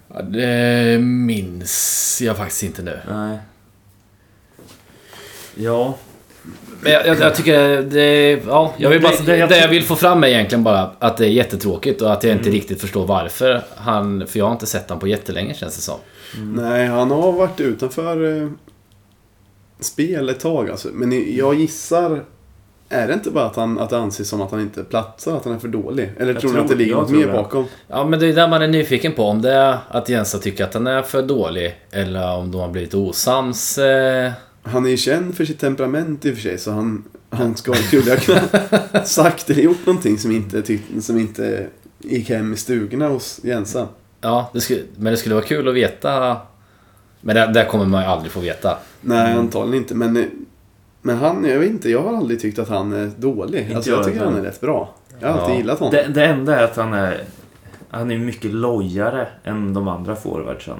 Ja, Det minns jag faktiskt inte nu. Nej. Ja, Men jag, jag, jag tycker det... Ja, jag vill bara, Det- det, det- jag vill få fram är egentligen bara att det är jättetråkigt och att jag inte Mm. riktigt förstår varför han... För jag har inte sett han på jättelänge känns det som. Nej, han har varit utanför eh, spel ett tag alltså. Men jag gissar... Är det inte bara att, han, att det anses som att han inte platsar? Att han är för dålig? Eller Jag tror tror- att det ligger något mer det. bakom? Ja, men det är där man är nyfiken på. Om det är att Jensa tycker att han är för dålig eller om de har blivit osams. Eh, Han är ju känd för sitt temperament i och för sig, så han, han ska, ha kunnat sagt eller gjort någonting som inte, som inte gick hem i stugorna hos Jensa. ja, det skulle, men det skulle vara kul att veta. Men det, det kommer man ju aldrig få veta. Nej, antagligen inte. Men, men han, jag vet inte, jag har aldrig tyckt att han är dålig. Inte Alltså, jag jag tycker han är rätt bra. Jag har alltid Ja. gillat honom. det, det enda är att han är, han är mycket lojare än de andra forwardsen.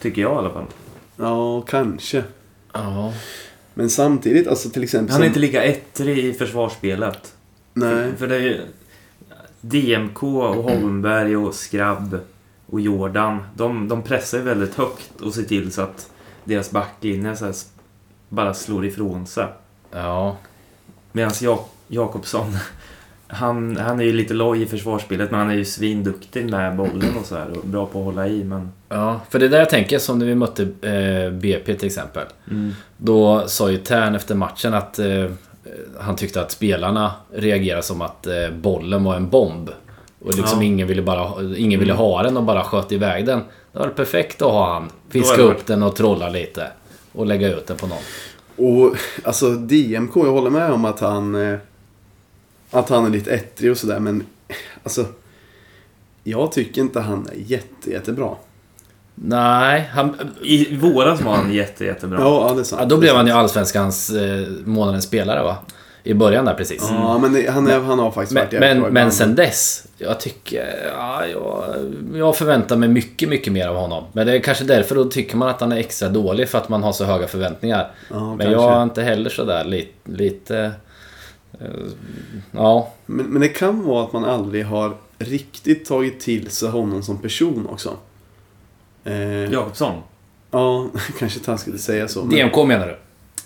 Tycker jag i alla fall. Ja, kanske. Ja. Men samtidigt, alltså till exempel... Han är som- inte lika ettrig i försvarsspelet. Nej. För, det är ju DMK och Holmberg och Skrabb och Jordan. De, de pressar ju väldigt högt och ser till så att deras backlinje så bara slår ifrån sig. Ja. Medan Jak- Jakobsson, han, han är ju lite loj i försvarsspelet men han är ju svinduktig med bollen och så här och bra på att hålla i men... Ja, för det är där jag tänker som när vi mötte eh, BP till exempel. Då sa ju Tern efter matchen att eh, han tyckte att spelarna reagerade som att eh, bollen var en bomb. Och liksom Ja. ingen ville bara ingen ville ha den och bara sköt iväg den. Det var perfekt att ha han. Fiska upp den och trolla lite. Och lägga ut den på någon. Och alltså DMK, jag håller med om att han... Att han är lite ettrig och sådär, men alltså... Jag tycker inte han är jätte, jättebra. Nej, han, I våras var han jätte, jättebra. Ja, ja, det är sant. ja, då blev han ju Allsvenskans eh, månadens spelare va? I början där precis. Ja, men det, han, är, han har faktiskt Men, varit jävligt bra men, ibland. men sen dess, jag tycker... Ja, jag, jag förväntar mig mycket, mycket mer av honom. Men det är kanske därför då tycker man att han är extra dålig för att man har så höga förväntningar. Ja, men kanske. jag är inte heller sådär lite... lite ja, Men, men det kan vara att man aldrig har riktigt tagit till sig honom som person också. Eh, Jakobsson. ja, kanske taskigt att säga så. Men, DMK menar du?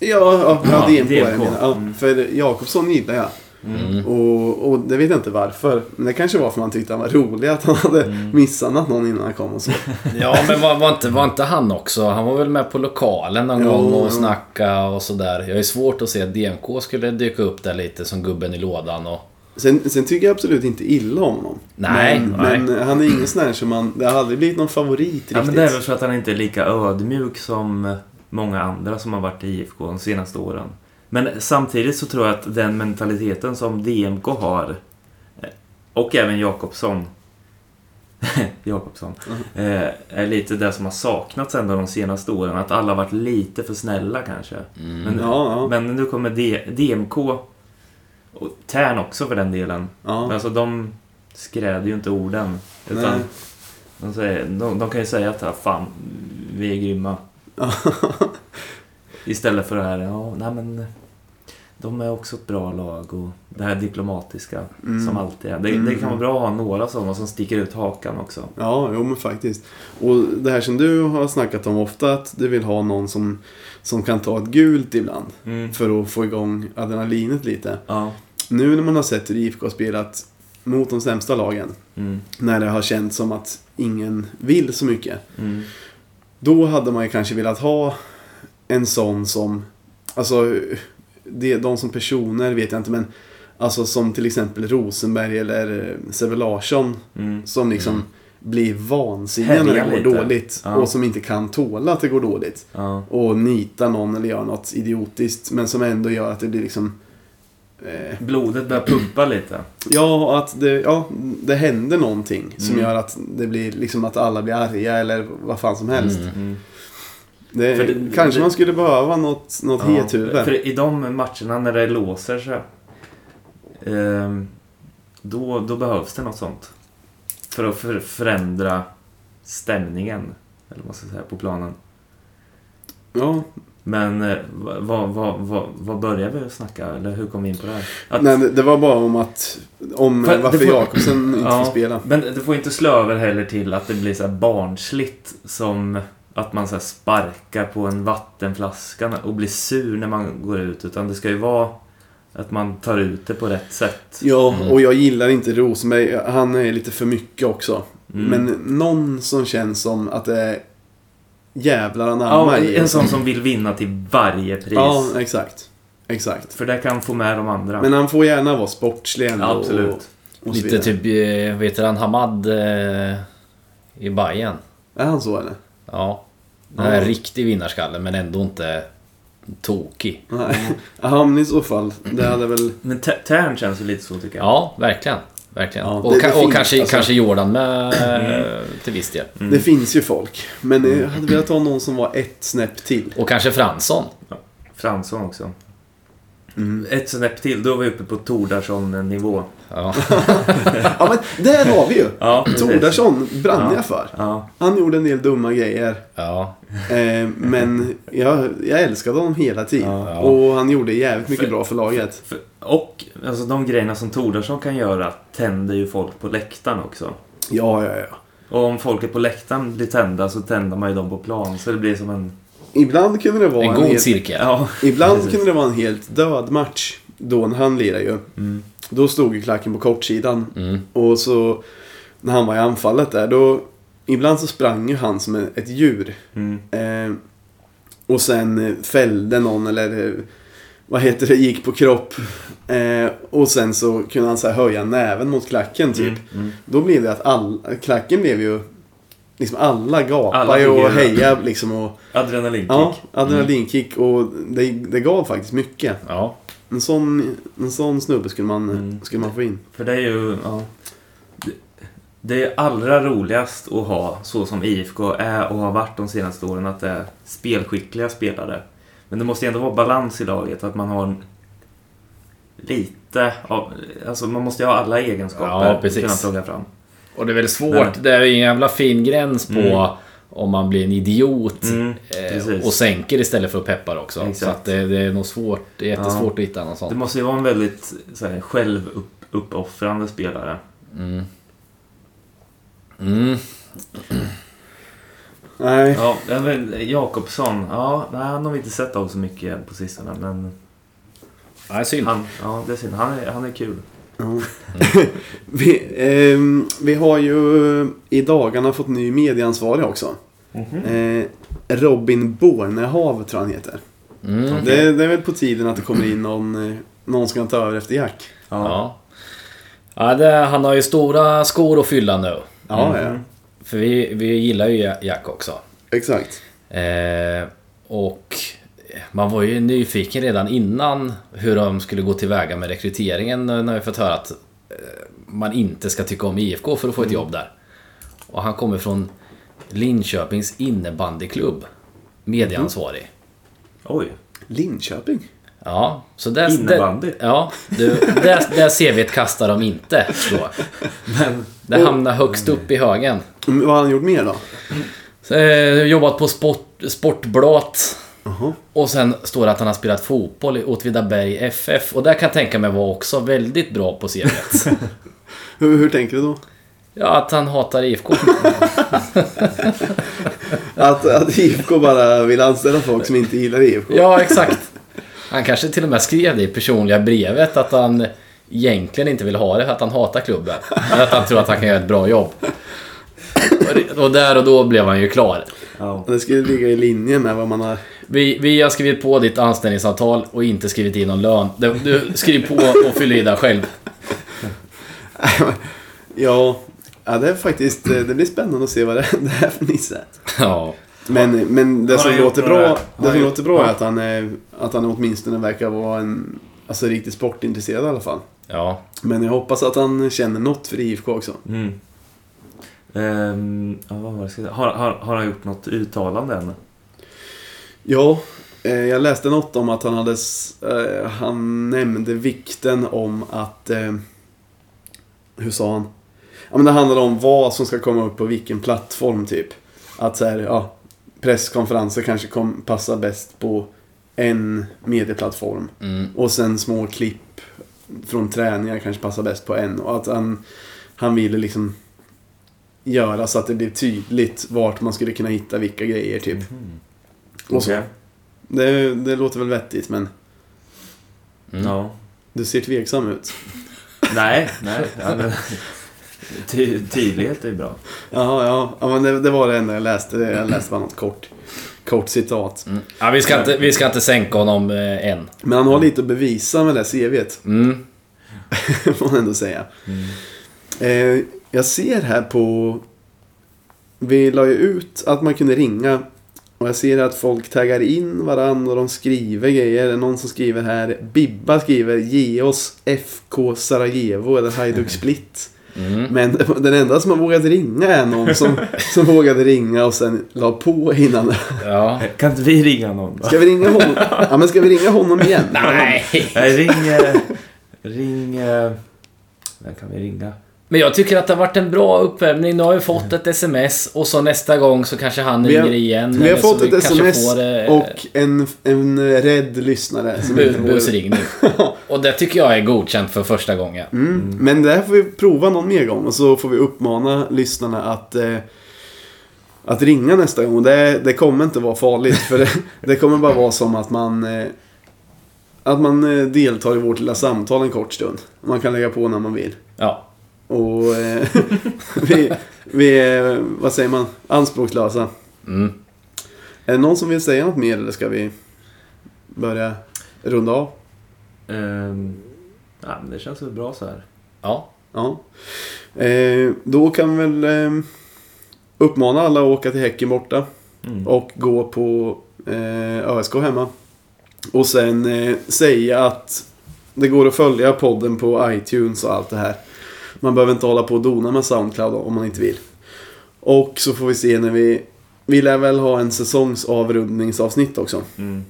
Ja, ja, ja, DMK det jag DMK. menar. Ja. För Jakobsson gillar jag. Mm. Och, och det vet jag inte varför. Men det kanske var för att man tyckte han var rolig att han hade missannat någon innan han kom och så. Ja, men var, var, inte, var inte han också? Han var väl med på lokalen någon Jo, gång och jo. snacka och sådär. Jag är svårt att se att DMK skulle dyka upp där lite som gubben i lådan och... Sen, sen tycker jag absolut inte illa om honom. Nej, men, nej. men han är ingen sån här som man... Det har aldrig blivit någon favorit riktigt. Ja, men det är väl för att han inte är lika ödmjuk som många andra som har varit i IFK de senaste åren. Men samtidigt så tror jag att den mentaliteten som DMK har eh, och även Jakobsson Jakobsson eh, är lite det som har saknats ändå de senaste åren. Att alla har varit lite för snälla kanske. Mm. Men, Ja, ja. men nu kommer D- DMK och Tern också för den delen. Ja. alltså de skräder ju inte orden. Utan Nej. de, säger, de, de kan ju säga att "Ja, fan, vi är grymma. Istället för det här, ja, nej men de är också ett bra lag och det här diplomatiska Mm. som alltid är. Det, Mm. det kan vara bra att ha några sådana som sticker ut hakan också. Ja, jo men faktiskt. Och det här som du har snackat om ofta, att du vill ha någon som, som kan ta ett gult ibland. Mm. För att få igång adrenalinet lite. Ja. Nu när man har sett hur IFK har spelat mot de sämsta lagen. Mm. När det har känts som att ingen vill så mycket. Mm. Då hade man ju kanske velat ha en sån som, alltså det, de som personer vet jag inte men Alltså som till exempel Rosenberg eller eh, Sebbe Larsson Mm. som liksom blir vansinniga när det går dåligt. Ja. Och som inte kan tåla att det går dåligt. Ja. Och nita någon eller göra något idiotiskt men som ändå gör att det blir liksom eh, Blodet börjar pumpa lite. Ja, att det, ja, det händer någonting som Mm. gör att det blir liksom att alla blir arga eller vad fan som helst. Det, För det- kanske det- man skulle behöva något, något Ja, hethuvud. För i de matcherna när det låser sig, ehm, då, då behövs det något sånt. För att för, förändra stämningen, eller vad man ska säga, på planen. Ja, Men eh, vad, vad, vad, vad börjar vi snacka? Eller hur kom vi in på det här? Att, nej, det- var bara om att... Om För- varför får- Jakobsen inte Ja. får spela. Men det får inte slå över heller till att det blir så barnsligt som att man så här sparkar på en vattenflaska och blir sur när man går ut. Utan det ska ju vara att man tar ut det på rätt sätt. Ja, Mm. och jag gillar inte Rosenberg. Han är lite för mycket också. Mm. Men någon som känns som att det är jävlar Ja, anamma i. en sån som vill vinna till varje pris. Ja, exakt. Exakt. För det kan få med de andra. Men han får gärna vara sportslig ändå. Ja, absolut. Och, och Lite typ, eh, vet du han Hamad eh, i Bayern Är han så eller? Ja. Den här Ja. riktig vinnarskalle men ändå inte tokig. Nej. Ja, men i så fall. Det hade väl... Men Tern känns ju lite så tycker jag. Ja, verkligen. Verkligen. Ja, och det- ka- det och kanske, alltså. kanske Jordan med eh, till viss del. Mm. Det finns ju folk. Men jag hade velat ha någon som var ett snäpp till. Och kanske Fransson. Fransson också. Mm. Ett snäpp till, då är vi uppe på Tordarsson-nivå. Ja. Ja, men där har vi ju! Ja. Tordarsson brann Ja. jag för. Ja, Han gjorde en del dumma grejer. ja. Eh, men jag, jag älskade honom hela tiden. Ja. Och han gjorde jävligt mycket För- bra för laget. för, och alltså, de grejerna som Tordarsson kan göra tänder ju folk på läktaren också. Ja, ja, ja. Och om folket på läktaren blir tända så tänder man ju dem på plan. Så det blir som en... Ibland kunde det vara En en, god helt, cirkel. Ja, Ibland kunde det vara en helt död match. Då när han lirade ju. Mm. Då stod ju klacken på kortsidan. Mm. Och så när han var i anfallet där, då... Ibland så sprang ju han som ett djur. Mm. Eh, och sen eh, fällde någon eller eh, vad heter det, gick på kropp. Eh, och sen så kunde han så här höja näven mot klacken typ. Mm. Mm. Då blev det att all, klacken blev ju liksom alla ju och hejade liksom och Adrenalinkick. ja, adrenalinkick och det, det gav faktiskt mycket. Ja. En sån, en sån snubbe skulle man, Mm. skulle man få in. För det är ju... Ja, det, det är allra roligast att ha, så som IFK är och har varit de senaste åren, att det är spelskickliga spelare. Men det måste ju ändå vara balans i laget, att man har en, lite av... Alltså man måste ju ha alla egenskaper Ja, precis. kunna plocka fram. Och det är väl svårt. Men- Det är en jävla fin gräns på Mm. om man blir en idiot Mm, eh, och sänker istället för att peppar också. Exakt. Så att det, det är nog svårt. Det är jättesvårt att hitta något Det sånt. måste ju vara en väldigt så här, självuppoffrande spelare. Mm. Mm. Nej, Ja, det Jakobsson. Ja, nej, han har vi inte sett av så mycket på sistone, men... Nej, synd. Han, ja, det är synd. Han är, han är kul. Ja. vi, ehm, vi har ju i dagarna fått ny medieansvarig också. Eh, Robin Bornehav tror jag han heter. Mm. Det, det är väl på tiden att det kommer in någon, eh, någon som kan ta över efter Jack. Ja. ja det, han har ju stora skor att fylla nu. Ja, ja. För vi, vi gillar ju Jack också. Exakt. Eh, och man var ju nyfiken redan innan hur de skulle gå tillväga med rekryteringen när vi fått höra att eh, man inte ska tycka om IFK för att få ett jobb där. Och han kommer från Linköpings innebandyklubb. Medieansvarig. Oj. Linköping. Ja, så där... Innebandy? Där, ja, du, där, där ser vi ett kastar de inte då. Men, Det hamnar högst upp i högen. Mm, Vad har han gjort mer då? Så, eh, jobbat på sport, Sportbladet. Jaha. Och sen står det att han har spelat fotboll i Åtvidaberg FF. Och där kan jag tänka mig var också väldigt bra på CVt. Hur, hur tänker du då? Ja, att han hatar IFK. Att, att IFK bara vill anställa folk som inte gillar IFK? Ja, exakt. Han kanske till och med skrev det i personliga brevet att han egentligen inte vill ha det för att han hatar klubben. Men att han tror att han kan göra ett bra jobb. Och där och då blev han ju klar. ja. Det skulle ligga i linje med vad man har... Vi, vi har skrivit på ditt anställningsavtal och inte skrivit in någon lön. Du, du skriv på och fyll i där själv. Ja, ja, det är faktiskt... Det blir spännande att se vad det är för nisse. Ja. Men, men det som låter bra, det som låter bra är att han, är, att han åtminstone verkar vara en alltså, riktigt sportintresserad i alla fall. Ja. Men jag hoppas att han känner något för IFK också. Mm. Ja, vad var det har, har, har han gjort något uttalande än? Ja, eh, jag läste något om att han hade... Eh, han nämnde vikten om att... Eh, hur sa han? Ja, men det handlade om vad som ska komma upp på vilken plattform typ. Att så här, ja, presskonferenser kanske kom, passar bäst på en medieplattform. Mm. Och sen små klipp från träningar kanske passar bäst på en. Och att han, han ville liksom göra så att det blev tydligt vart man skulle kunna hitta vilka grejer typ. Så. Okej. Det, det låter väl vettigt men Mm. Ja. du ser tveksam ut. Nej, nej. Ja, men, ty, tydlighet är bra. Jaha, ja. ja men det, det var det enda jag läste. Det- Jag läste bara något kort, kort citat. Mm. Ja, vi, ska inte, vi ska inte sänka honom eh, än. Men han har lite att bevisa med det CVt. Mm. får man ändå säga. Eh, jag ser här på... Vi la ju ut att man kunde ringa. Och jag ser att folk taggar in varandra och de skriver grejer. Det är någon som skriver här. Bibba skriver ge oss FK Sarajevo eller Hajduk Split. Mm. Men den enda som har vågat ringa är någon som, som vågade ringa och sen la på innan. Ja. Kan inte vi ringa någon då? Ska vi ringa honom? Ja men ska vi ringa honom igen? Nej. Nej, ring... ring... Vem kan vi ringa? Men jag tycker att det har varit en bra uppvärmning. Nu har vi fått ett sms och så nästa gång så kanske han Vi har- ringer igen. Vi har fått ett sms får, eh, och en, en rädd lyssnare. Som bu- busringning. Och det tycker jag är godkänt för första gången. Mm. Men det här får vi prova någon mer gång och så får vi uppmana lyssnarna att, eh, att ringa nästa gång. Det, det kommer inte vara farligt för det, det kommer bara vara som att man eh, att man eh, deltar i vårt lilla samtal en kort stund. Man kan lägga på när man vill. Ja. Och eh, vi, vi är, vad säger man, anspråkslösa. Mm. Är det någon som vill säga något mer eller ska vi börja runda av? Ehm, ja, men det känns väl bra så här. Ja. Ja. Eh, då kan vi väl eh, uppmana alla att åka till Häcken borta. Mm. Och gå på eh, ÖSK hemma. Och sen eh, säga att det går att följa podden på iTunes och allt det här. Man behöver inte hålla på och dona med Soundcloud om man inte vill. Och så får vi se när vi... Vi lär väl ha en säsongsavrundningsavsnitt också. Mm.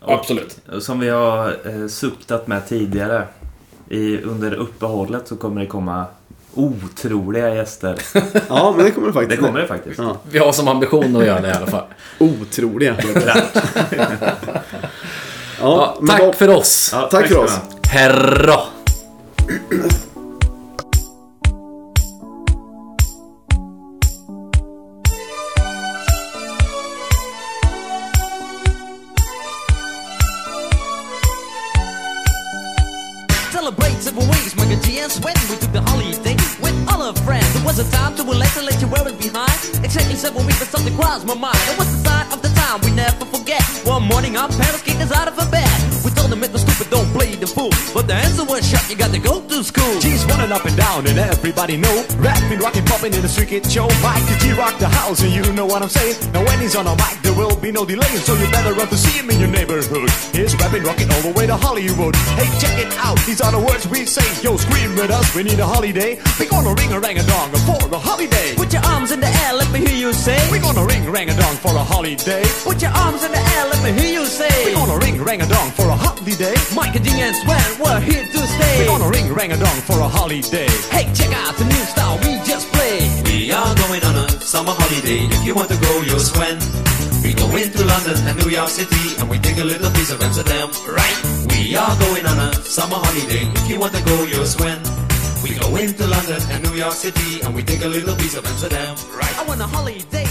Och, Absolut. Som vi har eh, suktat med tidigare. I, under uppehållet så kommer det komma otroliga gäster. Ja, men det kommer det Det faktiskt. kommer det faktiskt. Ja, Vi har som ambition att göra det i alla fall. otroliga. Ja, men tack då- för oss. Ja, Tack för ska oss. Herra. Crossed my mind. Was the sign of the time we never forget. One morning, our parents kicked us out of bed. But the answer was shut, you got to go to school. G's running up and down and everybody know. Rapping, rocking, popping in the street kid show. Mike the G rock the house? And you know what I'm saying? Now when he's on a mic there will be no delay. So you better run to see him in your neighborhood. He's rapping, rocking all the way to Hollywood. Hey check it out, these are the words we say. Yo scream with us, we need a holiday. We gonna ring a rang a dong for a holiday. Put your arms in the air, let me hear you say. We gonna ring rang a dong for a holiday. Put your arms in the air, let me hear you say. We gonna ring rang a dong for a holiday. Mike and Ding and Sven, we're here to stay. We're gonna ring rang a dong for a holiday Hey, check out the new style we just played. We are going on a summer holiday. If you want to go, you'll swim. We go into London and New York City and we take a little piece of Amsterdam, right? We are going on a summer holiday. If you want to go, you'll swim. We go into London and New York City and we take a little piece of Amsterdam, right? I want a holiday